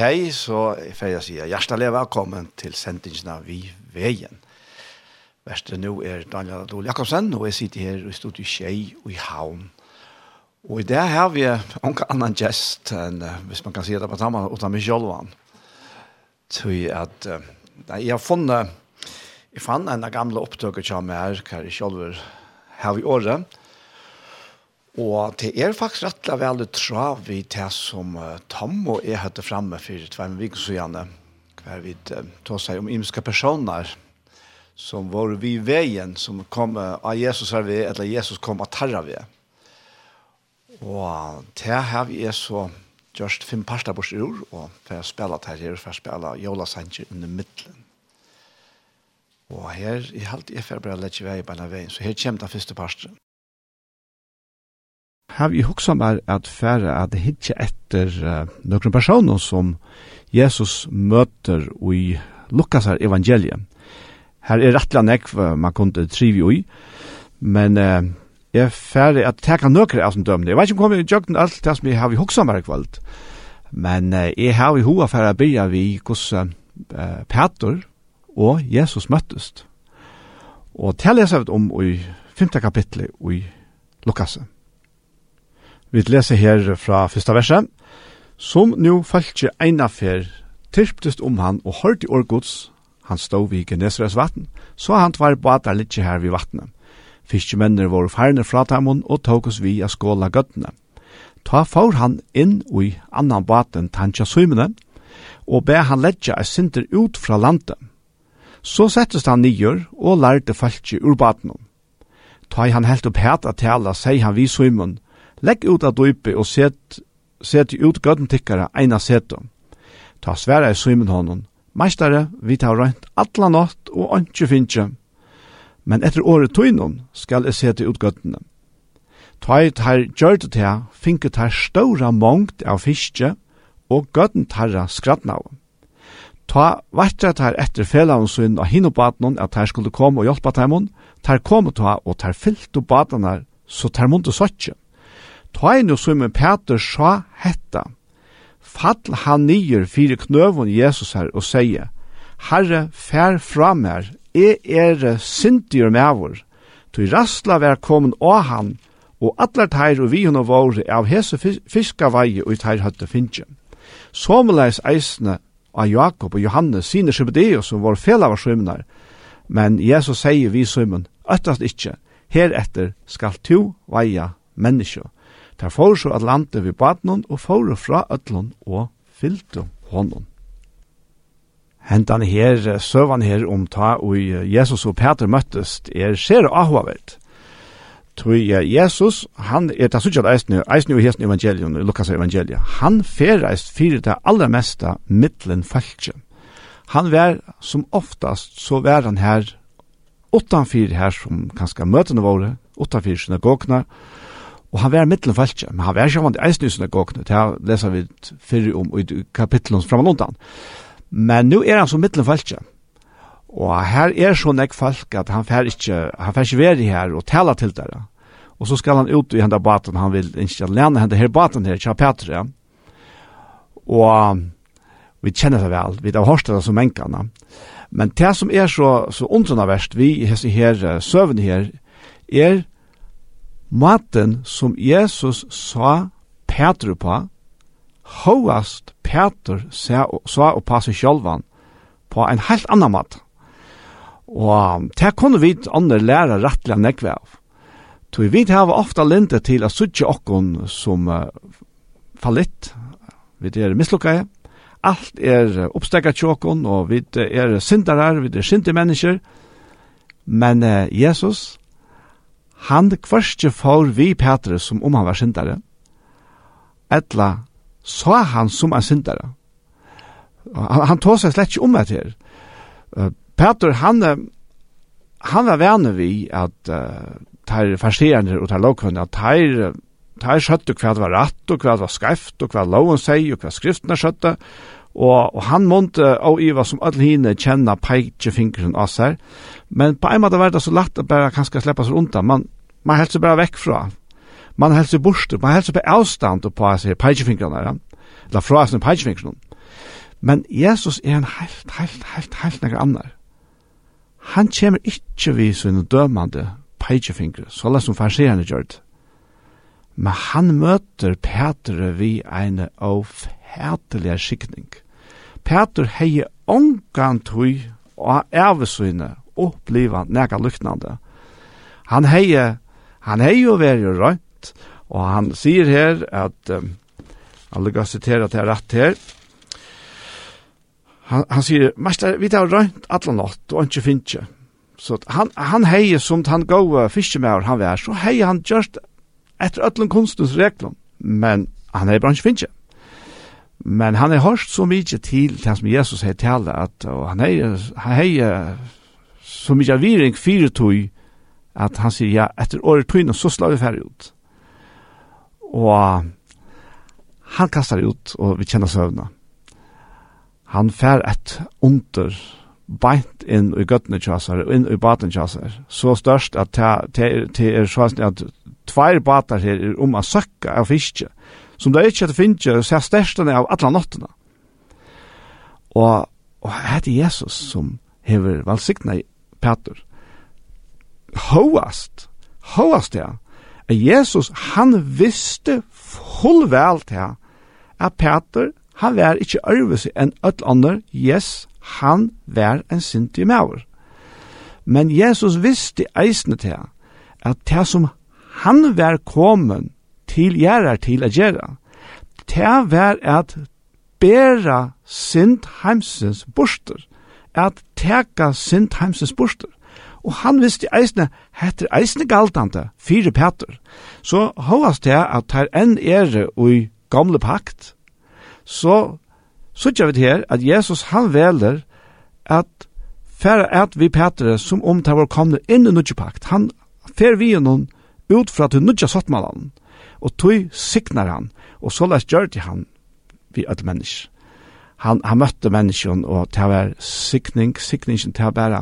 hei, så får jeg si hjertelig velkommen til sendingen av Vi Veien. Værste nå er Daniel Adol Jakobsen, og jeg sitter her i studiet Kjei og i Havn. Og i det har vi en annen gjest enn, hvis man kan si det på sammen, uten meg selv. Så at, nei, jeg har funnet, jeg fant en gamle opptøkker som er her, hva jeg selv har i året, Og det er faktisk rettelig veldig trav i det som uh, Tom og jeg hadde fremme for tveim viken så gjerne. Hver vi uh, tog seg om imiske personer som var vi i veien som kom uh, av Jesus her ved, eller Jesus kom av tarra ved. Og det her vi er så gjørst fem parter bort ur, og for å spille det her, for å spille Jola Sanger under midtelen. Og her, jeg halte jeg for bare lett lette vei på denne veien, så her kommer den første parten har vi hugsa meg at færa at hitje etter uh, nokre personer som Jesus møter i Lukasar evangeliet. Her er rettelig nekv man kunne trive i, men uh, jeg færre at teka nokre av som dømne. Jeg vet ikke om jeg kom i alt det som jeg har vi hugsa meg kvalt, men uh, jeg har vi hova færa byrja vi hos uh, Peter og Jesus møttest. Og til leser vi om i 5. kapitlet i Lukasen. Vi leser her fra første verset. Som nu falskje einafer, tyrptist om han og hørte årgods, han stod vid Genesres vatten, så han tvar badar litje her vid vattnet. Fiskemennene var færne fra Tamon og tok oss vi av skåla gøttene. Ta får han inn i annan baten tanja symene, og be han letja ei sinter ut fra landet. Så settes han nyer og lærte falskje ur baten. Ta han helt opp het at tala, sier han vi svimene, Legg ut av dype og set, set ut gøtten tikkara eina seto. Ta sværa i symen honom. Meistare, vi tar rønt atla natt og ønske finnje. Men etter året tøynon skal jeg sete ut gøttene. Ta i tar gjørte til, finke tar ståra mångt av fiske, og gøtten tarra skrattna av. Ta vartra tar etter felavn sin og hinno at tar skulle komme og hjelpa taimon, tar komme ta og tar fyllt og badenar, så tar mundu sotje. Ta i nu som en Peter sa hetta. Fall han nyer fire knøvun Jesus her og sier, Herre, fær fra mer, e er sintigur mevor. Tu rastla vær komin av han, og allar teir og vi hun og våre av hese fiskavei og i teir høtte finnje. Somleis eisne av Jakob og Johannes sine Sibedeus som var felavarsvimnar, men Jesus sier vi svimmen, øttast ikkje, heretter skal tu veia menneskje. Der får så at lande vi badnån og får fra ødlån og fyllte hånden. Hentan her, søvan her om ta og Jesus og Peter møttes er ser avhavert. Tui Jesus, han er ta sutjad eisne, eisne i hesten evangelion, i Lukas evangelia, han ferreist fyrir det aller mesta mittlen falskje. Han var som oftast, så var han her utanfyr her som kanskje møtene våre, utanfyr synagogna, og Og han var mittlen falskje, men han var ikke vant i eisen i synagogene, det her leser vi fyrir om i kapitlen fram og undan. Men nu er han som mittlen falskje, og her er så nek falk at han fer ikke, han fer ikke veri her og tala til dere. Og så skal han ut i henda baten, han vil ikke lene henda her baten her, kja Petre. Og vi kjenner det vel, vi har hørt det som enkene. Men det som er så, så undrende verst, vi hese her søvn her, er Maten som Jesus sa Petru på, hovast Petur sa, sa og på seg sjølvan, på en helt annan mat. Og det kunne vi andre lære rettelig av nekve av. Så vi har ofta lente til at suttje okkon som uh, fallitt, vi er mislukket, Alt er oppstekka tjåkon, og vi er syndarar, vi er syndige mennesker. Men uh, Jesus, Han kvarske for vi Petre som om han var syndare, etla sa han som en syndare. Han, han tog seg slett ikke om det her. Uh, Peter, han, han var venner vi at uh, tar farserende og tar lovkunne, at tar, tar skjøtte hva det var rett, og hva det var skreft, og hva loven sier, og hva skriftene skjøtte, og, og han måtte, og i hva som alle hine kjenne peikje fingeren av seg, Men på en måte var det så lett å bara kanskje slippe seg rundt. Man, man hälsar bara vekk fra. Man hälsar bort, man hälsar på avstand på seg pekefingrarna. Ja? Eller fra seg pekefingrarna. Men Jesus er en helt, helt, helt, helt några annar. Han kommer ikke vi som en dømande pekefinger, så la som farserende gör det. Men han møter Peter vi en avfætelig skikning. Peter heier ongan tøy og avsøyne oppleva nega lyknande. Han hei, han hei jo veri rønt, og han sier her at, um, han lukka sitera til rett her, han, han sier, Mester, vi tar rønt atla natt, og han ikke finnkje. Så han, han hei som han gode fiskemæver han vær, så hei han gjørst etter ötlen kunstens reglum, men han hei bransje finnkje. Men han har hørt så mykje til det som Jesus har tala, at og han har hei så mykje viring fire tog at han sier, ja, etter året tøyne, så slår vi ferdig ut. Og han kastar ut, og vi kjenner søvna. Han fer et under, beint inn i gøttene tjasar, og inn i baten tjasar. Så størst at det er sånn at tveir batar her er om a søkka av fiske, som det er ikke at finnje, så er størstene av alla nottene. Og, og det er Jesus som hever valsigna i Peter. Hoast, hoast det, at Jesus, han visste fullvel til at Peter, han var ikke ærvise enn ødel andre, yes, han var en sintig maver. Men Jesus visste eisne til at det som han var kommet til gjerrar til å gjøre, det var at bæra sint heimsens borster, at teka sint heimsens borster. Og han visste eisne, hette eisne galtante, fire Peter. Så hovast det at her enn er ui gamle pakt, så sutja vi her at Jesus han veler at færa at vi Peter som om det var komne inn i nudje pakt. Han fer vi noen ut fra til nudja sottmalan, og tog siknar han, og så lest gjør han vi alle mennesk han, han møtte menneskene, og det var sikning, sikningen til å bære,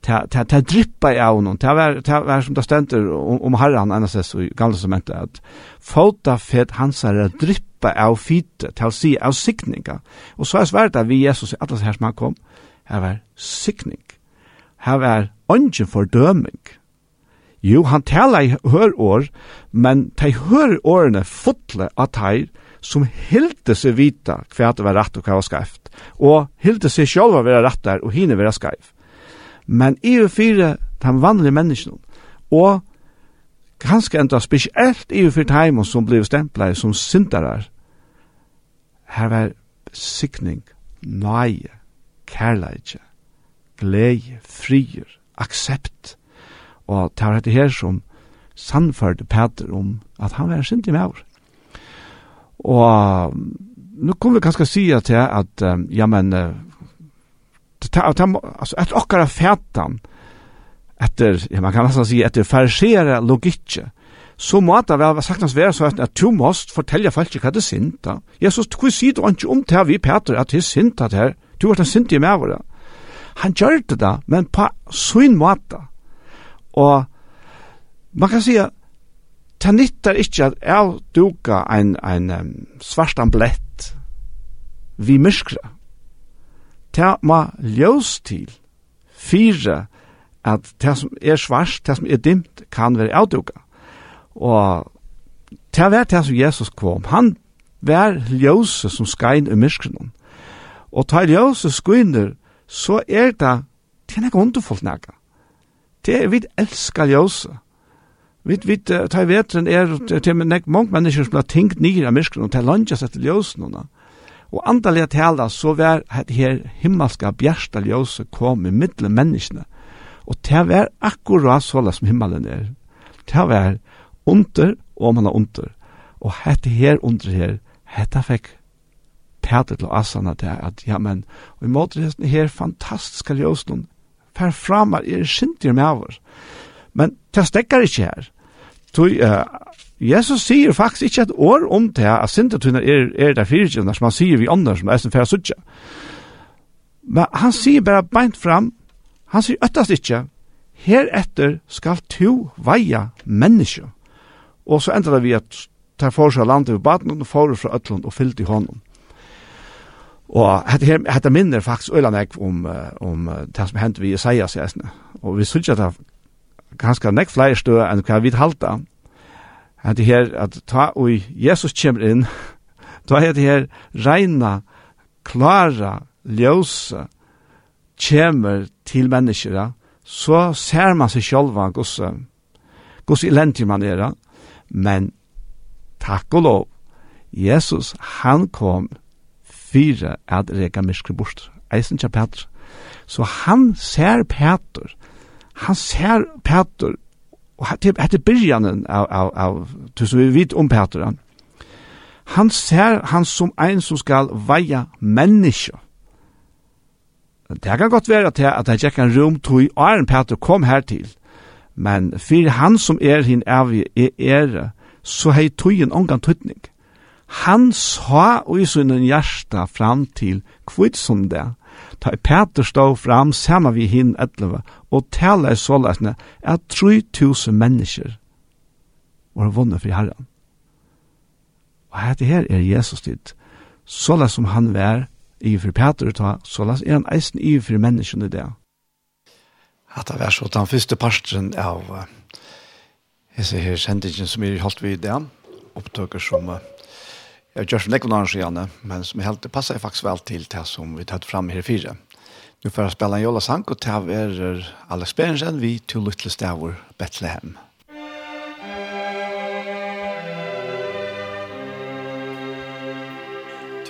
til å dryppe i av noen, til å være som det stender om, om herren, enn og i gamle som mente, at fota fet hans er dryppe av fite til å si av sikninga. Og så er svært at vi Jesus, at det her som han kom, her var sikning. Her var ånden for døming. Jo, han taler i hørår, men de hørårene fotle av teir, som hilde seg vita hva det var rett og hva var skreft, og hilde seg selv å være rett der, og hine være skreft. Men i og fire, de vanlige menneskene, og ganske enda spesielt i og fire timen som ble stemplet som syndarar, her var sikning, nøye, kærleidje, glede, frier, aksept, og det var dette her som sannførte Peter om at han var synd i meg Og nu kunne vi kanskje si til at, um, ja, men, ta, ta, altså, etter okkara fætan, etter, ja, man kan nesten si, etter farisere logikje, så må det sagt sagtens være så at du måst fortelle folk hva det er da. Jesus, hva si du ikke om til vi, Peter, at det er sint at her? Du var den sint i meg. Han gjør det da, men på sin måte. Og man kan si at det nyttar ikkje at jeg duka ein, ein um, svartan blett vi myskra. Det må ljøs til fire at det som er svart, det som er dimt, kan være avduka. Og det var det som Jesus kom. Han var ljøse som skein i myskren. Og ta ljøse skuiner, så er det det er ikke underfullt nega. Det er vi elskar ljøse. Vit vit ta vetren er det men nek mong mennesker som har tenkt nyr av myskron og til landet etter ljøsen hona. Og andalega tala så var det her himmelska bjersta ljøse kom i middelen menneskene. Og det var akkurat så som himmelen er. Det var under og man har under. Og het her under her, hetta fikk Peter til Asana til at, ja, men, og i måte her fantastiske ljøsene, fer framar er sintir med over. Men det stekker ikke her. Tog, uh, Jesus sier faktisk ikke et år om det at syndetunar er, er der fyrtjene som han sier vi andre som er som fyrir suttja. Men han sier bare beint fram, han sier øttast ikke, heretter skal to veia menneske. Og så enda det vi at tar for seg landet ved baden og får fra Øtland og fyllt i hånden. Og hette, her, hette minner faktisk øyland jeg om, om det som hendte vi i Isaias jesne. Og vi synes at det ganske nek flere stø enn hva vi halta. At det her, at ta og Jesus kommer inn, ta er det her reina, klara, ljøse, kommer til mennesker, så ser man seg sjølva gosse, gosse elendig man er, men takk og lov, Jesus, han kom fyra at reka myskri bort, eisen tja Petr. Så han ser Petr, han ser Peter, og hette byrjanen av, av, av tusen vi vet om Peter, han, han ser han som en som skal veia menneske. Det kan godt være til at det ikke en rom tog og Arne Peter kom her til, men for han som er hin evig er ære, så hei en omgang tøytning. Han sa og i sin hjärsta fram til kvitt som det, Ta Peter stå fram saman vi hin etleva, og tala i sålesne at 3000 mennesker var vunnet fri herren. Og dette her er Jesus tid. Såles som han var i for Peter ta, såles er han eisen i for menneskene det. At det var så den første parten av uh, hese her sendingen som er holdt vid det, opptøker som uh, Jag görs för några annars sedan, men som helt passar faktiskt väl till det som vi tagit fram här fyra. Nu får jag spela en Jola Sanko till er Alex Berensen vid till Little Stavur, Bethlehem.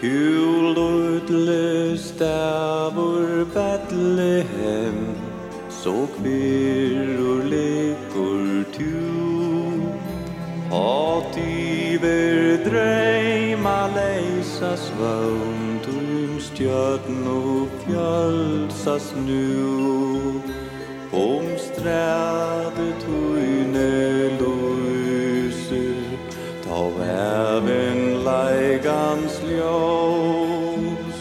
Two little stavur Bethlehem Så kvirur lekor tu Hat i yfir dreima leisa svönd um stjörn og fjölsas nu om stræde tøyne løse ta væven leigans ljós.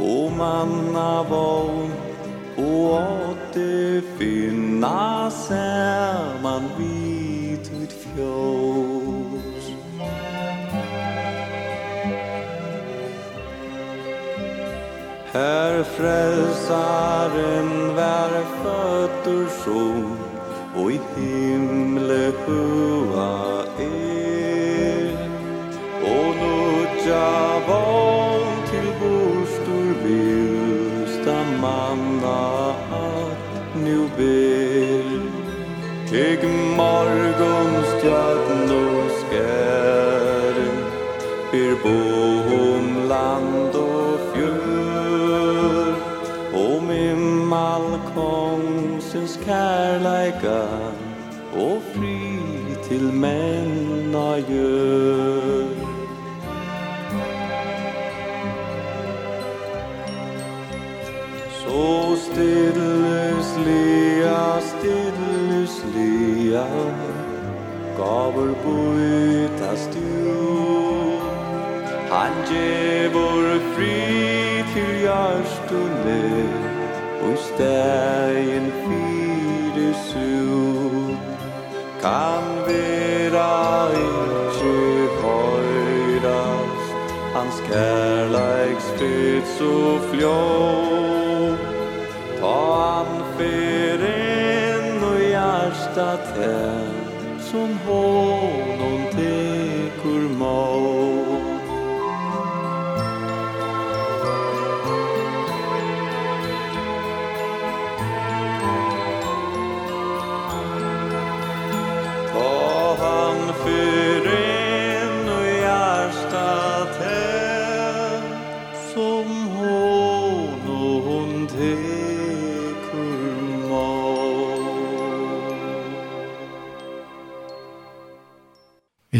O manna vogn og åtte finna saman vid ut fjós. Här frälsaren vär fött ur sol Och i himle hua er. Och nutja val till bostor vilsta manna att nu ber. Teg morgonstjär vägar og fri til menna gjør. Så stillus lea, Gaver bytas du Han gevor fri til hjärstunet og stäv kan vera ikkje høyrast Hans kærleiks fyrt så fljå Ta han fer inn og hjärsta tän som hår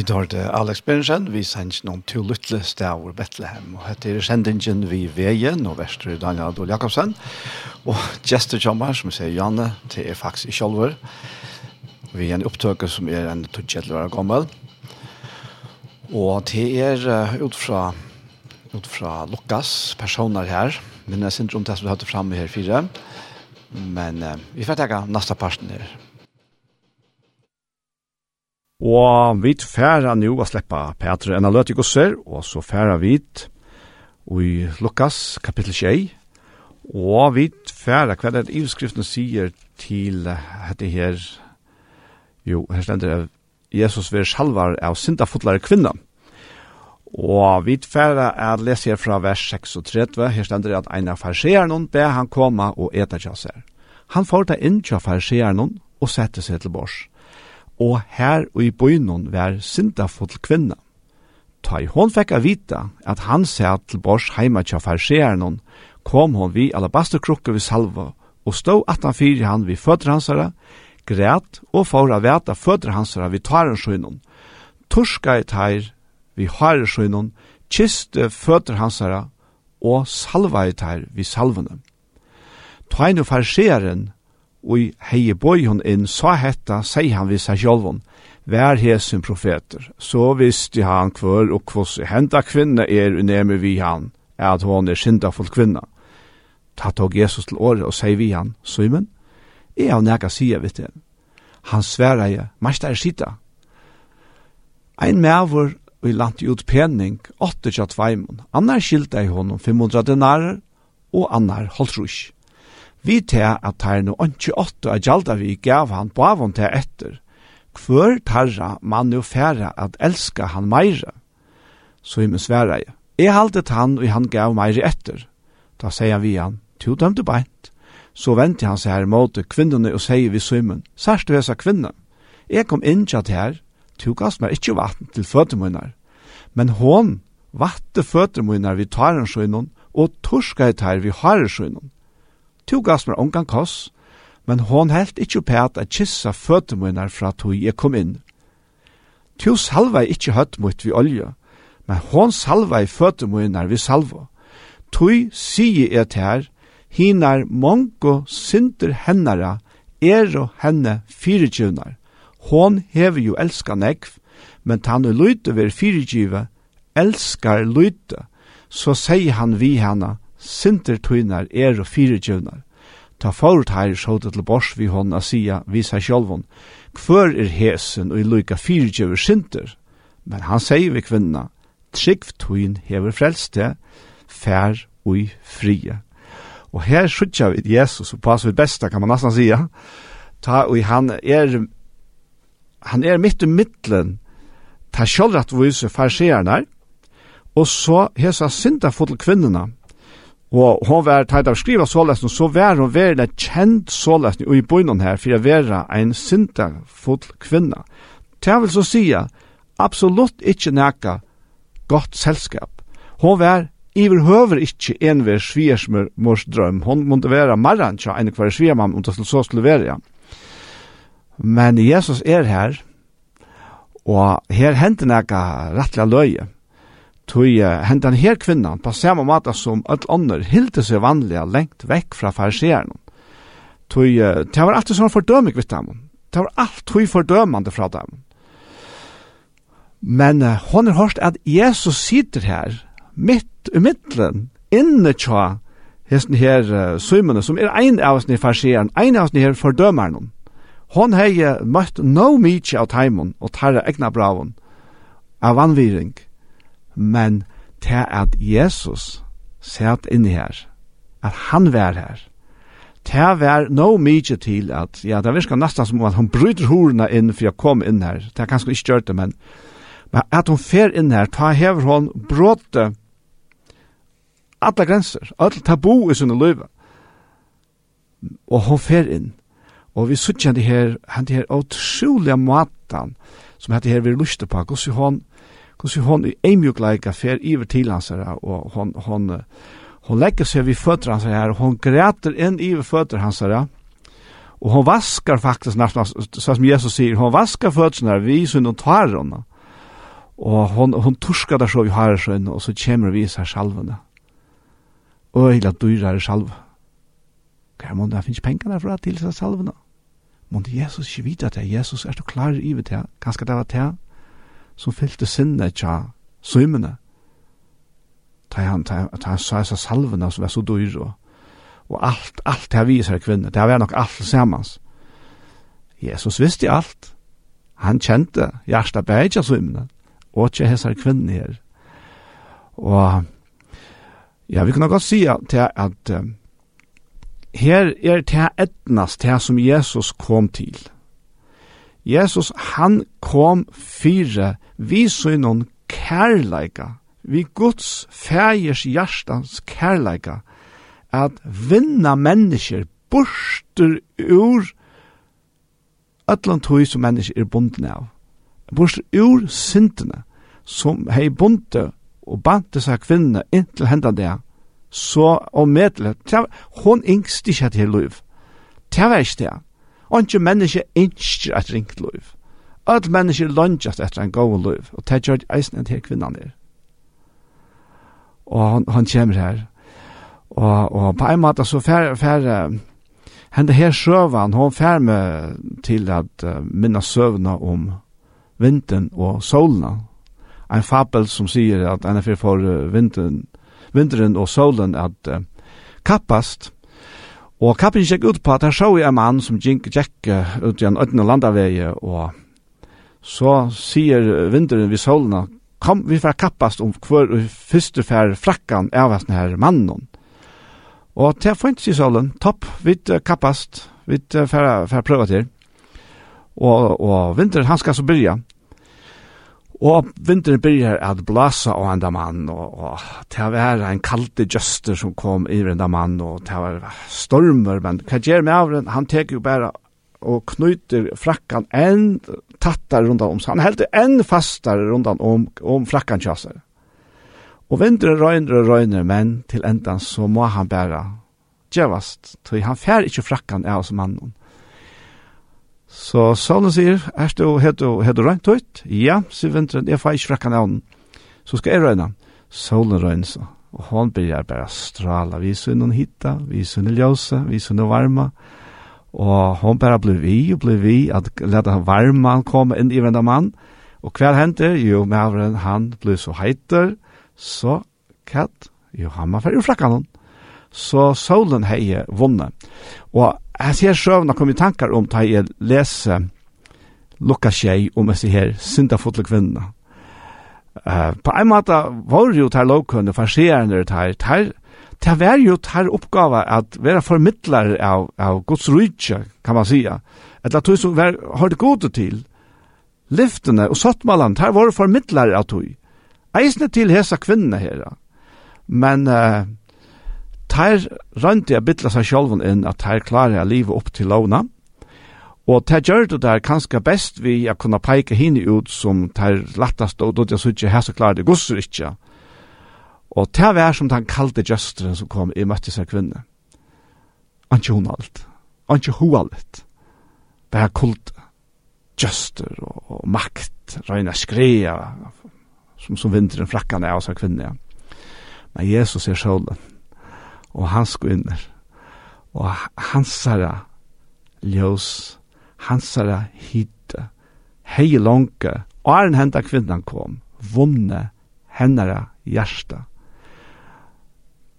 Vi tar det Alex Bergensen, vi sender noen to lytle stavur Bethlehem, og hette er sendingen vi veien, og verster Daniel Adol Jakobsen, og Gjester Kjommer, som sier Janne, til er faktisk i Kjolver, vi er en opptøke som er en tøttkjettelvare gammel, og til er uh, ut fra, ut fra Lukas personer her, men jeg synes om det som vi hadde fremme her fire, men uh, vi får tenke neste parten her. Og vi færa nu å sleppa Peter Analytikusser, og så færa vi i Lukas kapittel 6, og vi færa hva det ivskriften sier til dette her, jo, her stender Jesus vil salvar av syndafotlare kvinna. Og vi færa er lese her fra vers 36, her stender at ein av farseeren be han koma og eta kjasser. Han får ta inn kja farseeren og sette seg til bors og her og i bøynon var syndafull kvinna. Ta i hon fekk a vita at han sæt til bors heima tja farsearen kom hon vi alabasterkrukke vi salva og stå atan fyrir han vi fødder hansara, græt og får a veta fødder hansara vi taren sjøynon. Torska i teir vi hare sjøynon, kiste fødder hansara og salva i teir vi salvene. Ta i no farsearen og hei boi hon inn, sa hetta, sei han vi seg sjolvon, vær hesen profeter, så visste han kvör og kvoss henda kvinna er unemi vi han, at hon er syndafull kvinna. Ta tog Jesus til året og sei vi han, Simon, er av nega sia vitt det. Han sværa jeg, meistar sida. Ein mævur og lant ut penning, åtte tjatt veimun, annar skilta i honom 500 denarer og annar holtrus. Vi tar at her no ikke åtte av gjalda vi gav han bavon til etter. Hvor tarra man jo færa at elska han meira. Så i min sværa jeg. Jeg haldet han og han gav meira etter. Da sier vi han, to dømte beint. Så vente han seg her mot kvinnerne og sier vi Simon, særst du hesa kvinne. Jeg kom inn til her, to gass meg ikke vatten til føttermunnar. Men hon vatte føttermunnar vi tar en og torska i tar vi har en Tu gavst mer ongan koss, men hon helt ikkje pæt at kissa føtter fra tui jeg kom inn. Tu salvei ikkje høtt mot vi olje, men hon salva føtter munar vi salva. Tui sige et her, hinar mongo synder hennara, er og henne fyrirgjivnar. Hon hever jo elska nekv, men tannu lyte ver fyrirgiva, elskar lyte, så sier han vi henne, sinter tøynar er og fyrirgjøvnar. Ta forut her sjåte til bors vi hon a sia vi her sjolvon. Kvør er hesen og i fire fyrirgjøver sinter? Men han sier vi kvinna, trygg tøyn hever frelste, fær ui frie. Og her skjutja vi Jesus og pass vi besta, kan man nesten sia. Ta ui han er, han er mitt i middelen, ta sjolvrat vise farseerne, og så hesa sinta fotel kvinnerne, Og hon var tætt av skriva sålesen, så var hon veldig kjent sålesen i bøynen her, for å være en sintafull kvinna. Det vil så sige, absolutt ikkje neka godt selskap. Hon var iverhøver ikkje en ved sviersmør mors drøm. Hon måtte være marran tja enn hver sviermann, om det så skulle være. Men Jesus er her, og her hendte nækka rettelig løye. Tui, hendan her kvinnan, på samme måte som alt ånder, hilde seg vanliga lengt vekk fra fariseren. Tui, det var alltid sånn fordømig vitt dem. Det var alt tui fordømande fra dem. Men uh, hon har hørt at Jesus sitter her, mitt i middelen, inne tja, hesten her uh, symene, som er ein av oss ni farsieren, ein av oss her fordømeren. Hon hei uh, møtt no mykje av teimen og tarra egna braven av vanviring men til at Jesus satt inne her, at han var her, Det var no mykje til at, ja, det virker nesten som at hun bryter horene inn for å kom inn her. Det er kanskje ikke gjort det, men, men at hun fer inn her, ta hever hun bråte alle grenser, alle tabu i sinne løyve. Og hun fer inn. Og vi sitter henne her, det her utrolige maten, som heter her vi lustet på, hvordan hun hvordan hon i eimjukleika fer iver til hans her, og hon, hon, hon legger seg vid føtter hans her, og hon græter inn iver føtter hans her, og hon vaskar faktisk, så som Jesus sier, hon vaskar føtterne her, vi sunn og tar henne, og hon, hon torskar der så vi har sønn, og så kommer vi seg sjalvene, Og hela dyrar salv. Hva er det finnes penger derfra til seg sjalvene? Månne Jesus ikke vite at Jesus er så klar i det, kanskje det var det, som fyllte sinne tja søymene. Ta han, ta, ta han sa seg salvene som var så dyr og, og alt, alt det her viser kvinne, det har var nok alt sammans. Jesus visste alt. Han kjente hjertet bæg av søymene, og ikke hessar kvinne her. Og ja, vi kunne godt si at, at um, her er det etnast det som Jesus kom til Jesus, han kom fyre, vi synon kærleika, vi Guds fægers hjertans kærleika, at vinna mennesker borster ur ötland tog som mennesker er bunden av. Borster ur syndene, som hei bunte og bante seg kvinne inntil henda det, så og medlet, hon yngst ikke til liv. Det var ikke det. Og ikke menneske innskir et ringt liv. Alle menneske lønges etter en god liv, og det gjør eisen en til kvinnan er. Og han, han kommer her, og, og på en måte så fer, fer, hende her søvan, hun fer med til at uh, minna søvna om vinden og solna. En fabel som sier at en er for uh, vinden, vinteren og solen at uh, kappast, Og kappen gikk ut på at her så jeg en mann som gikk gikk ut i en ødne landavei, og så sier vinteren ved solene, kom vi får kappast om hver første fær frakkan av hans her mannen. Og til fint, sier solen, topp, vi kappast, vi får prøve til. Og, og vinteren han skal så byrja, Og vinteren byrjar at blåsa av enda mann, og, og det var en kalde gjøster som kom i enda mann, og det var stormer, men hva gjør med avren? Han teker jo bare og knyter frakkan enn tattar rundt om, så han heldur enn fastar rundt om, om frakkan kjasser. Og vinteren røyner og røyner, men til endan så må han bare gjøvast, så han fær ikke frakkan av som mannen. Så sonen sier, er du, har du, har du rent ut? Ja, sier vinteren, jeg får ikke rekken av. Så skal jeg røyne. Solen røyne så. Og han blir bare strala, vi ser noen hitta, vi ser noen ljøse, vi ser noen varme. Og han bare blir vi, og blir vi, at lette han varme, han kom inn i venda mann. Og hva henter? Jo, maveren, han blir så heiter, så katt, jo, han må ferdig frakkan. Så solen heier vunnet. Og Jeg ser søvn og kommer i tankar om da jeg leser lukka tjei om jeg her syndafotle kvinna. Uh, på en måte var jo tar lovkunde, farserende tar, tar, tar var jo tar oppgave at være formidler av, av Guds rydtje, kan man sija. Eller at du som var, har det gode til, lyftene og sottmalen, tar var formidler av tog. Eisne til hesa kvinna her. Men uh, Tær rønti a bytla seg sjálfun inn at tær klarer a livet opp til låna, og tær gjør det der kanskje best vi a kunna peike hini ut som tær lattast og dodja sutje her så klarer det gosser ikke. Og tær vær som den kalde gjøstren som kom i møtti seg kvinne. Anki hun alt, anki hu alt. Bæra kult gjøster og, og makt, røyna skreia som, som vinteren frakkane av seg kvinne. Men Jesus er sjålen, og hans kvinner, og hansara ljós, hansara hitte, hei longe, og er henda kvinnan kom, vunne hennara hjärsta.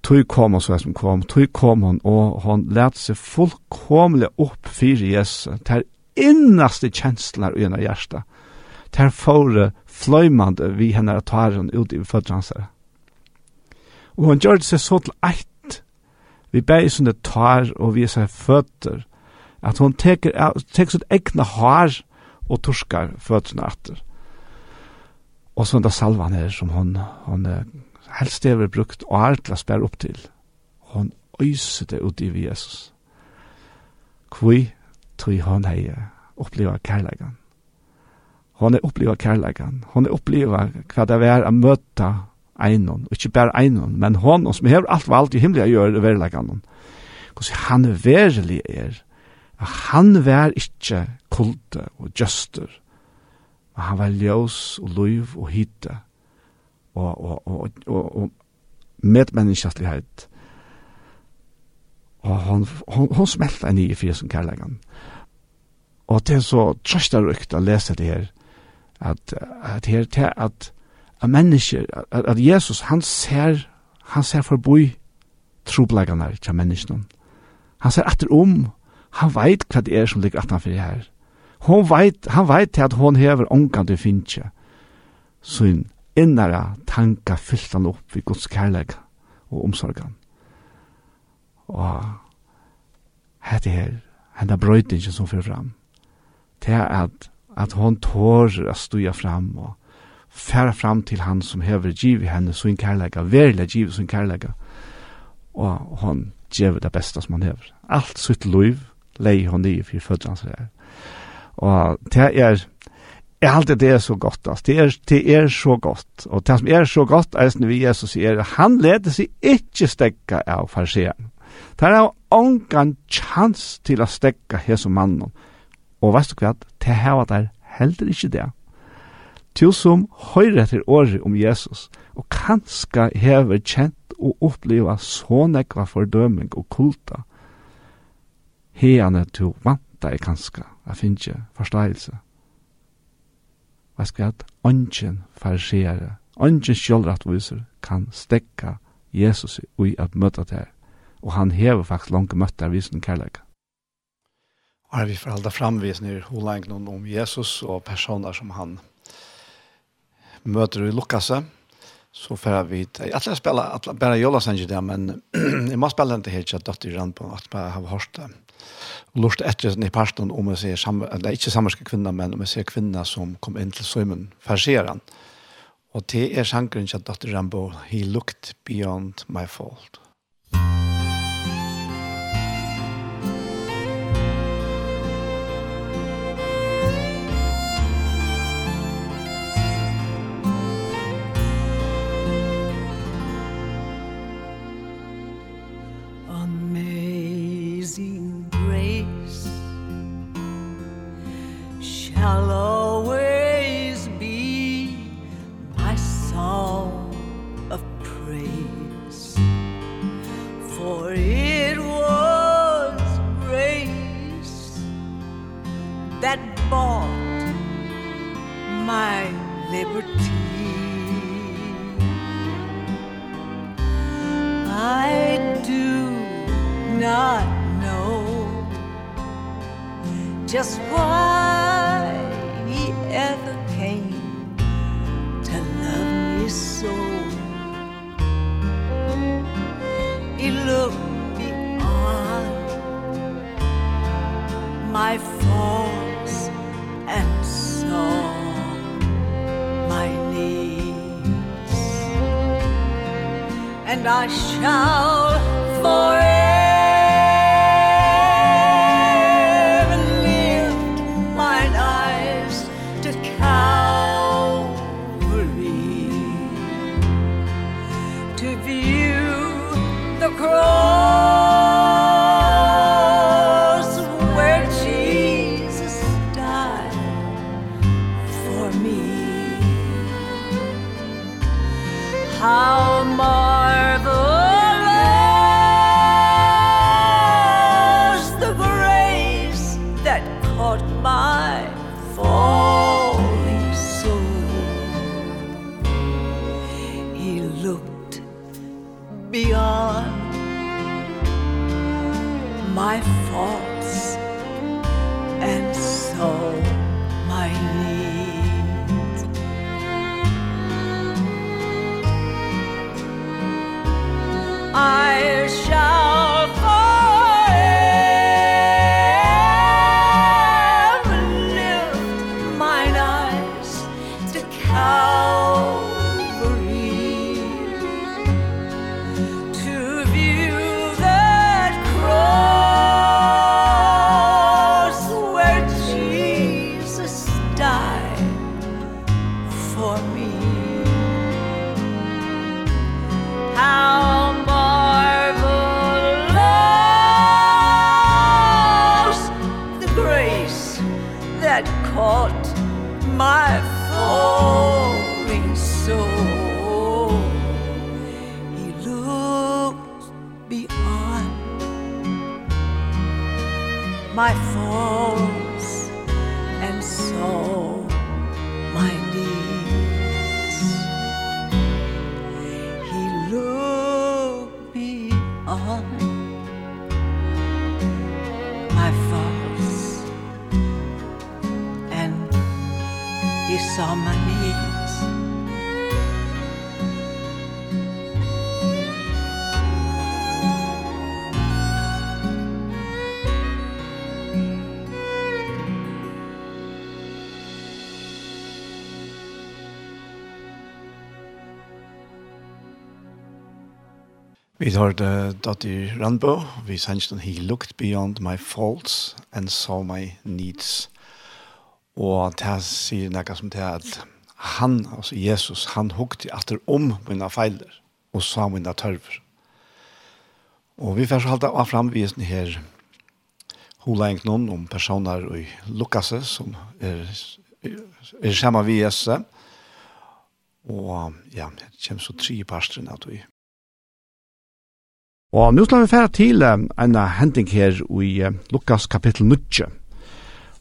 Tui kom hon så som kom, tui kom hon, og hon lät seg fullkomlig opp fyrir Jesu, ter innaste kjenslar i hennar hjärsta, ter fore fløymande vi hennara taren ut i födransare. Og hon gjør det seg så til eit vi bæði sånne tar og vi seg føtter, at hon teker, teker sitt egna har og torskar føttene etter. Og sånn da salvan her som hon, hon helst hever brukt og er til å spære opp til. Hon øyser det ut i Jesus. Kvui tog hon hei oppleva kærleikan. Hon er oppleva kærleikan. Hon er oppleva hva det er å møta einon, og ikkje berre einon, men hon som hever alt valgt i himmelig å gjøre verilegganen. Hvordan han verelig er, at han var ikkje kulte og gjøster, men han var ljøs og luiv og hytte, og, og, og, og, og medmenneskjastlighet. Og hon, hon, hon smelta enn i fyrir som kærlegan. Og det er så trøstarukt å lese det her, at, at her til at at mennesker, at, at Jesus, han ser, han ser forbi trobleggene til menneskene. Han ser etter om, han veit hva det er som ligger etter for her. Hon veit, han veit til at hon hever ångan til finnje, en innara tanka fyllt han opp i Guds kærleik og omsorgan. Og hette her, henne brøytingen som fyrir fram, til at, at hon tårer å stuja fram og færa fram til han som hever giv i henne sin kærlega, verilig giv sin kærlega, og hon gjev det beste som han hever. Alt sitt liv lei hon i fyrir fødlands her. Og det er, jeg halte det er så godt, altså. det, er, det er så godt, og det som er så godt, er som vi Jesus sier, han leder seg ikke stekka av farseren. Det er ongan chans til å stekka hese mannen. Og veist du hva, det her var der heller ikke det til som høyre etter året om Jesus, og kanska hever kjent og oppleva så nekva fordøming og kulta. heane til vanta i kanska, jeg finner ikke forståelse. Jeg skal at ånden farsiere, ånden sjølrettviser kan stekka Jesus ui at møtta til, og han hever faktisk langt møtta visen kærleika. Og vi får halda framvisninger holengen om Jesus og personer som han møter i Lukasse, så får vi Jeg skal spille alle, bare Jolasanger der, men jeg må spille den til helt at døtter i rand på at jeg har hørt det. Og lort etter den i parten om jeg ser samme, eller ikke sammerske kvinner, men om jeg ser kvinner som kom inn til Søymen, farserer Og det er sangren til døtter i rand på He looked beyond my fault. Musikk shall always be my song of praise. For it was grace that bought my liberty. I do not know just why ever came to love me so. He looked beyond my faults and saw my needs. And I shall forever sommarmys Vi tar det Dati Randbo, vi sender den he looked beyond my faults and saw my needs. Og det sier noe som det at han, altså Jesus, han hukte etter om mine feiler og sa mine tørver. Og vi får så halte av framvisen her hula en om personer i Lukas som er, er sammen vi Jesus. Og ja, det kommer så tre parstren at vi Og nå skal vi fære til en hending her i Lukas kapittel 9.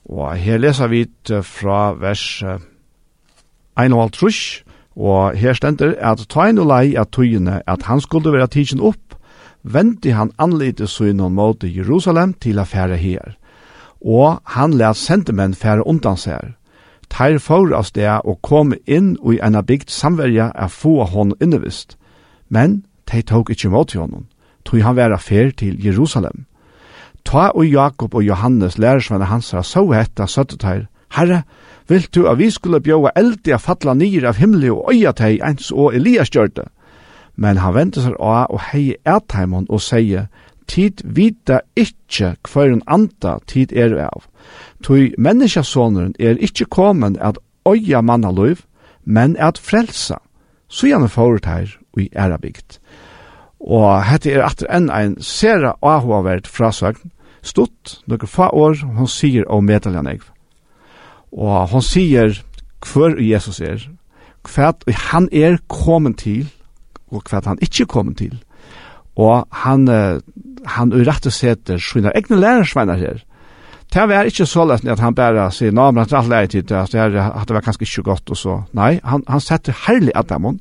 Og her leser vi fra vers 1 og alt og her stender at ta en og lei at tøyene at han skulle være tidsen opp, vendte han anlite søgnen mot Jerusalem til affære her. Og han let sentemenn fære undan seg. Teir for av sted og kom inn og i en bygd samverja er få hon innevist. Men de tok ikke mot honom, tog han være fer til Jerusalem. Ta og Jakob og Johannes lærersvenner hans har så hetta søttetær, Herre, vil du at vi skulle bjóa eldi av falla nyr av himli og øya teg eins og Elias gjørte? Men han ventet seg av og hei etheimon og sier, tid vita ikkje hver anda tid er av. Tui menneskjasoneren er ikkje komen at øya mannaløyv, men at frelsa, så gjerne forut her i ærabikt. Og hette er atter enn ein sera ahuavert frasøgn, Stutt, nokre få år, hon sier om medaljan eg. Og hon sier hver Jesus er, hva han er kommet til, og hva han ikke kommet til. Og han, han urette seter sine egne lærersvenner her. Det var ikke så lett at han bare sier, nå, men han lærer til det, at det var kanskje ikke godt og så. Nei, han, han setter herlig Adamon.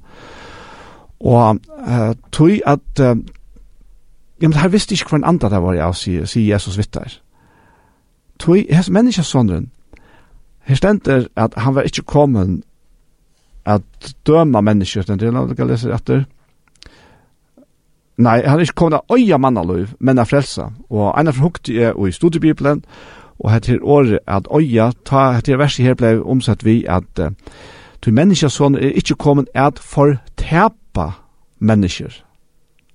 Og uh, tog at uh, Ja, men her visste ikke hva en andre det var jeg, sier, sier Jesus vittar. Toi, hans menneskesåndren, her stender at han var ikke kommet at døma mennesker, den delen av det jeg leser etter. Nei, han er ikke kommet av øya mannaløyv, men av frelsa. Og en av hukte er i studiebibelen, og hette her året at øya, ta hette her verset her ble omsett vi at uh, du menneskesånderen er ikke kommet at fortepa mennesker,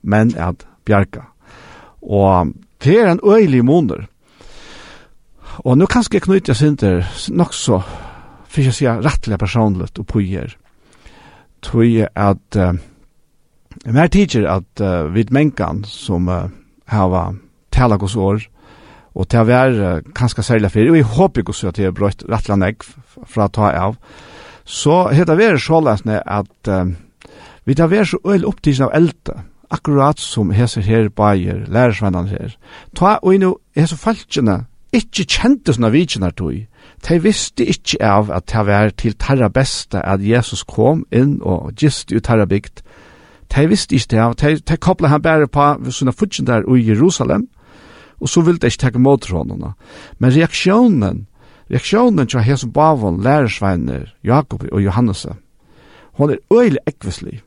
men at bjerga. Og det er en øylig måneder. Og nå kan jeg knytte sinter nok så, for jeg sier rettelig personlig og pågjør, tror jeg at uh, mer tidsjer at uh, vid menkan som uh, har tala hos år, og til å være uh, kanskje særlig for, og jeg håper ikke at jeg har brøtt rettelig negg fra å ta av, så heter det så sånn at uh, vi tar være så øyelig opptidsen av eldre, akkurat som heser her bæger, lærersvennan her. Ta og nu heser falskjene ikkje kjente sånne vidkjenar tog. De visste ikkje av at det var til tarra beste at Jesus kom inn og gist ut tarra bygd. De visste ikkje av, de, de koblet han bare på sånne fudkjene der i Jerusalem, og så ville de ikkje takke mot honom. Men reaksjonen, reaksjonen til heser bavon, lærersvenner, Jakob og Johannes, hon er øyelig ekvislig.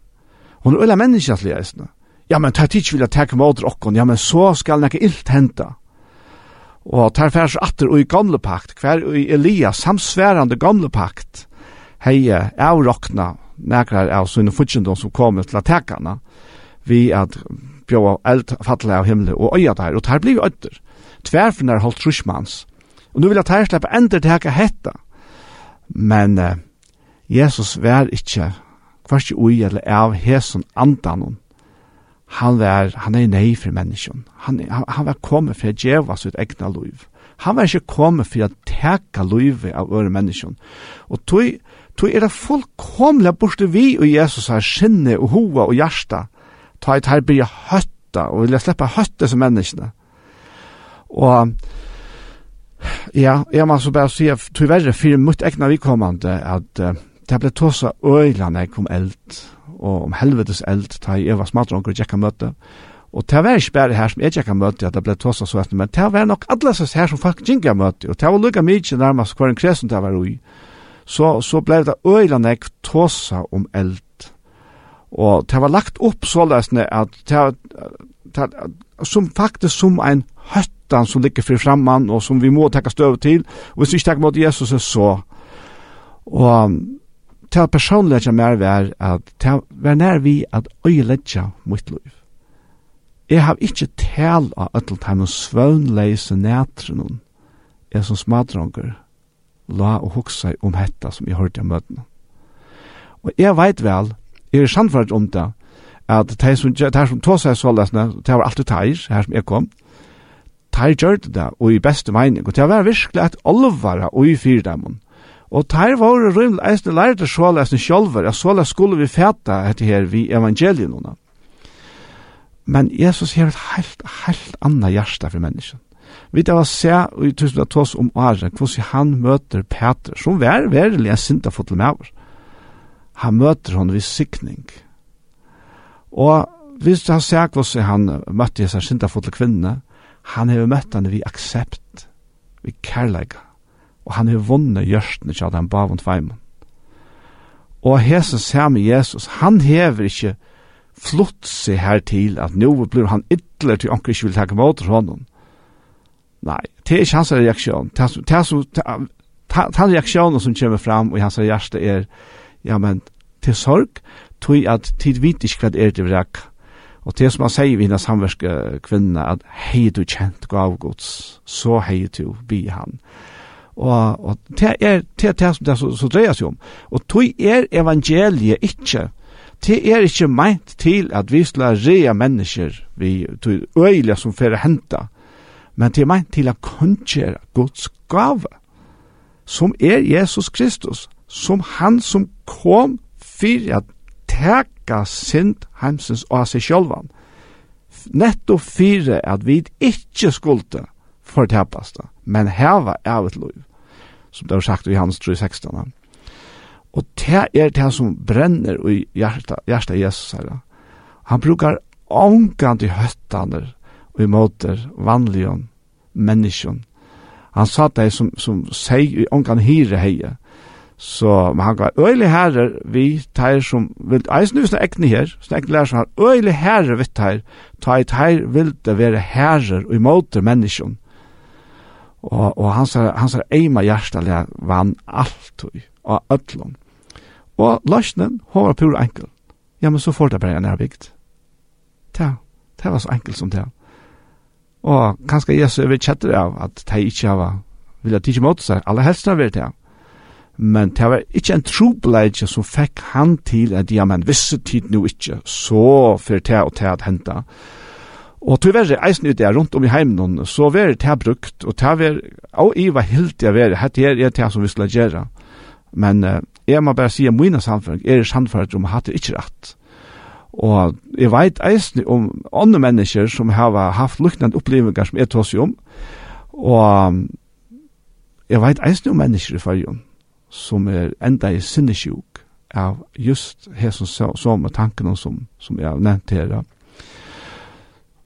Hon er øyelig menneskjastlig eisne ja, men tar tids vilja jeg mot okkon, ja, men så skal nekka illt henta. Og tar færs atter ui gamle pakt, hver ui Elias samsværande gamle pakt, heie avrokna nekrar av sunne futsjendom som kom til attakana, vi at bjóa eld fattelig av himmel og øya der, og tar blir jo ødder. Tverfinar holdt trusmans, Og nu vil jeg ta slippe enda til hekka hetta. Men eh, Jesus vær ikkje, kvart ui eller av hesen andanon, han var han er nei for menneskjon. Han, han, han var kommet for å djeva sitt egna liv. Han var ikke kommet for å teka livet av øre menneskjon. Og tog, tog er det fullkomlig borte vi og Jesus har skinne og hoa og hjärsta. Ta et her blir høtta og vilja slippe høtta som menneskene. Og ja, jeg må så bare si at tog verre for mot egna vikommande at uh, det ble tåsa øyla jeg kom eldt og om helvetes eld, ta i Eva smadronker og Jekka møte. Og det var ikke bare her som jeg tjekka møte, at det ble tåsa så etter, men det var nok alle sess her som folk tjekka møte, og det var lukka mykje nærmast hver en kresen det var ui. Så, så ble det øyla nek tåsa om eld. Og det var lagt opp så løsne at det var, som faktisk som en høttan som ligger fri framman og som vi må tekka støv til, og hvis vi ikke tekka mot Jesus så, og til personlig at mer var at til var nær vi at øyeledja mitt liv. Jeg har ikke tal av øtl til svøvnleise nætren jeg som smadronger la og hoksa om hetta som jeg hørte av møtene. Og jeg veit vel, jeg er samfart om det, at det som, det som tog seg så sålesne, det var alltid teir, her som jeg kom, teir gjør det, og i beste mening, og det var virkelig et olvara og i fyrdamen, Og tær var rymd eisne lærte sjålesne sjolver, ja, sjåles skulle vi fæta etter her vi evangelien hona. Men Jesus har et helt, helt anna hjärsta for mennesken. Vi tar se, i tusen av oss om åren, hvordan han møter Peter, som vær, verlig en sinta fotel med oss. Han møter hon vid sikning. Og hvis han ser hvordan han møtte seg sinta fotel kvinne, han har møtt henne vid aksept, vid kærleika og han har vunnet gjørstene til den bavon tveimen. Og hesen med Jesus, han hever ikke flott seg her til at nå blir han ytler til anker ikke vil takke mot honom. Nei, det er ikke hans reaksjon. Den reaksjonen som kommer fram i hans hjerte er, ja, men til sorg, tog at tid vet ikke hva det er til vrek. Og det som han sier vi hennes samverske kvinne, at hei du kjent gav gods, så hei du bi han. Og, og det er det, det som det så, så dreier seg om. Og tog er evangeliet ikke. Det er ikke meint til at vi skal rea mennesker vi tog øyla som fyrir henta. Men det er meint til at kongjera Guds gave som er Jesus Kristus, som han som kom fyrir at teka sind heimsens og seg sjálvan. Netto fyrir at vi ikkje skulde fortepasta, men heva av et liv som det var sagt i hans 3.16. Og det er det som brenner i hjertet, hjertet Jesus her. Han brukar ångkant i høttene og i måter vanlige mennesker. Han sa det som, som sier i ångkant hyre heie. Så men han gav øylig herrer vi tar som vil, eisen nu sånne ekne her, sånne ekne lærer som han øylig herrer vi teir, teir teir vil det være herrer og i måter menneskene Og, og hans, hans eima hjertelig vann alt og ötlun. Og løsnen, hun var pur enkel. Ja, men så får det bare en erbygd. Ja, det var så enkelt som det. Og kanskje jeg er er kjettere av at de ikke var vilja tidsje mot seg, aller helst har vært det. Men det var ikke en trobleidje som fikk han til at, ja, men visse tid nu ikke, så for det og det at henta. Og tyverre eisen ut der rundt om i heimen, så var det brukt, og det var, og jeg var heldig å være, hette her er det som vi skulle gjøre. Men uh, jeg må bare si at mine samfunn er samfunn om at det ikke rett. Og jeg vet eisen om andre mennesker som har haft luknende opplevelser som jeg tås om, og jeg vet eisen om mennesker i fargen som er enda i sinnesjuk av just hesson som, som tankene som, som jeg har nevnt her, og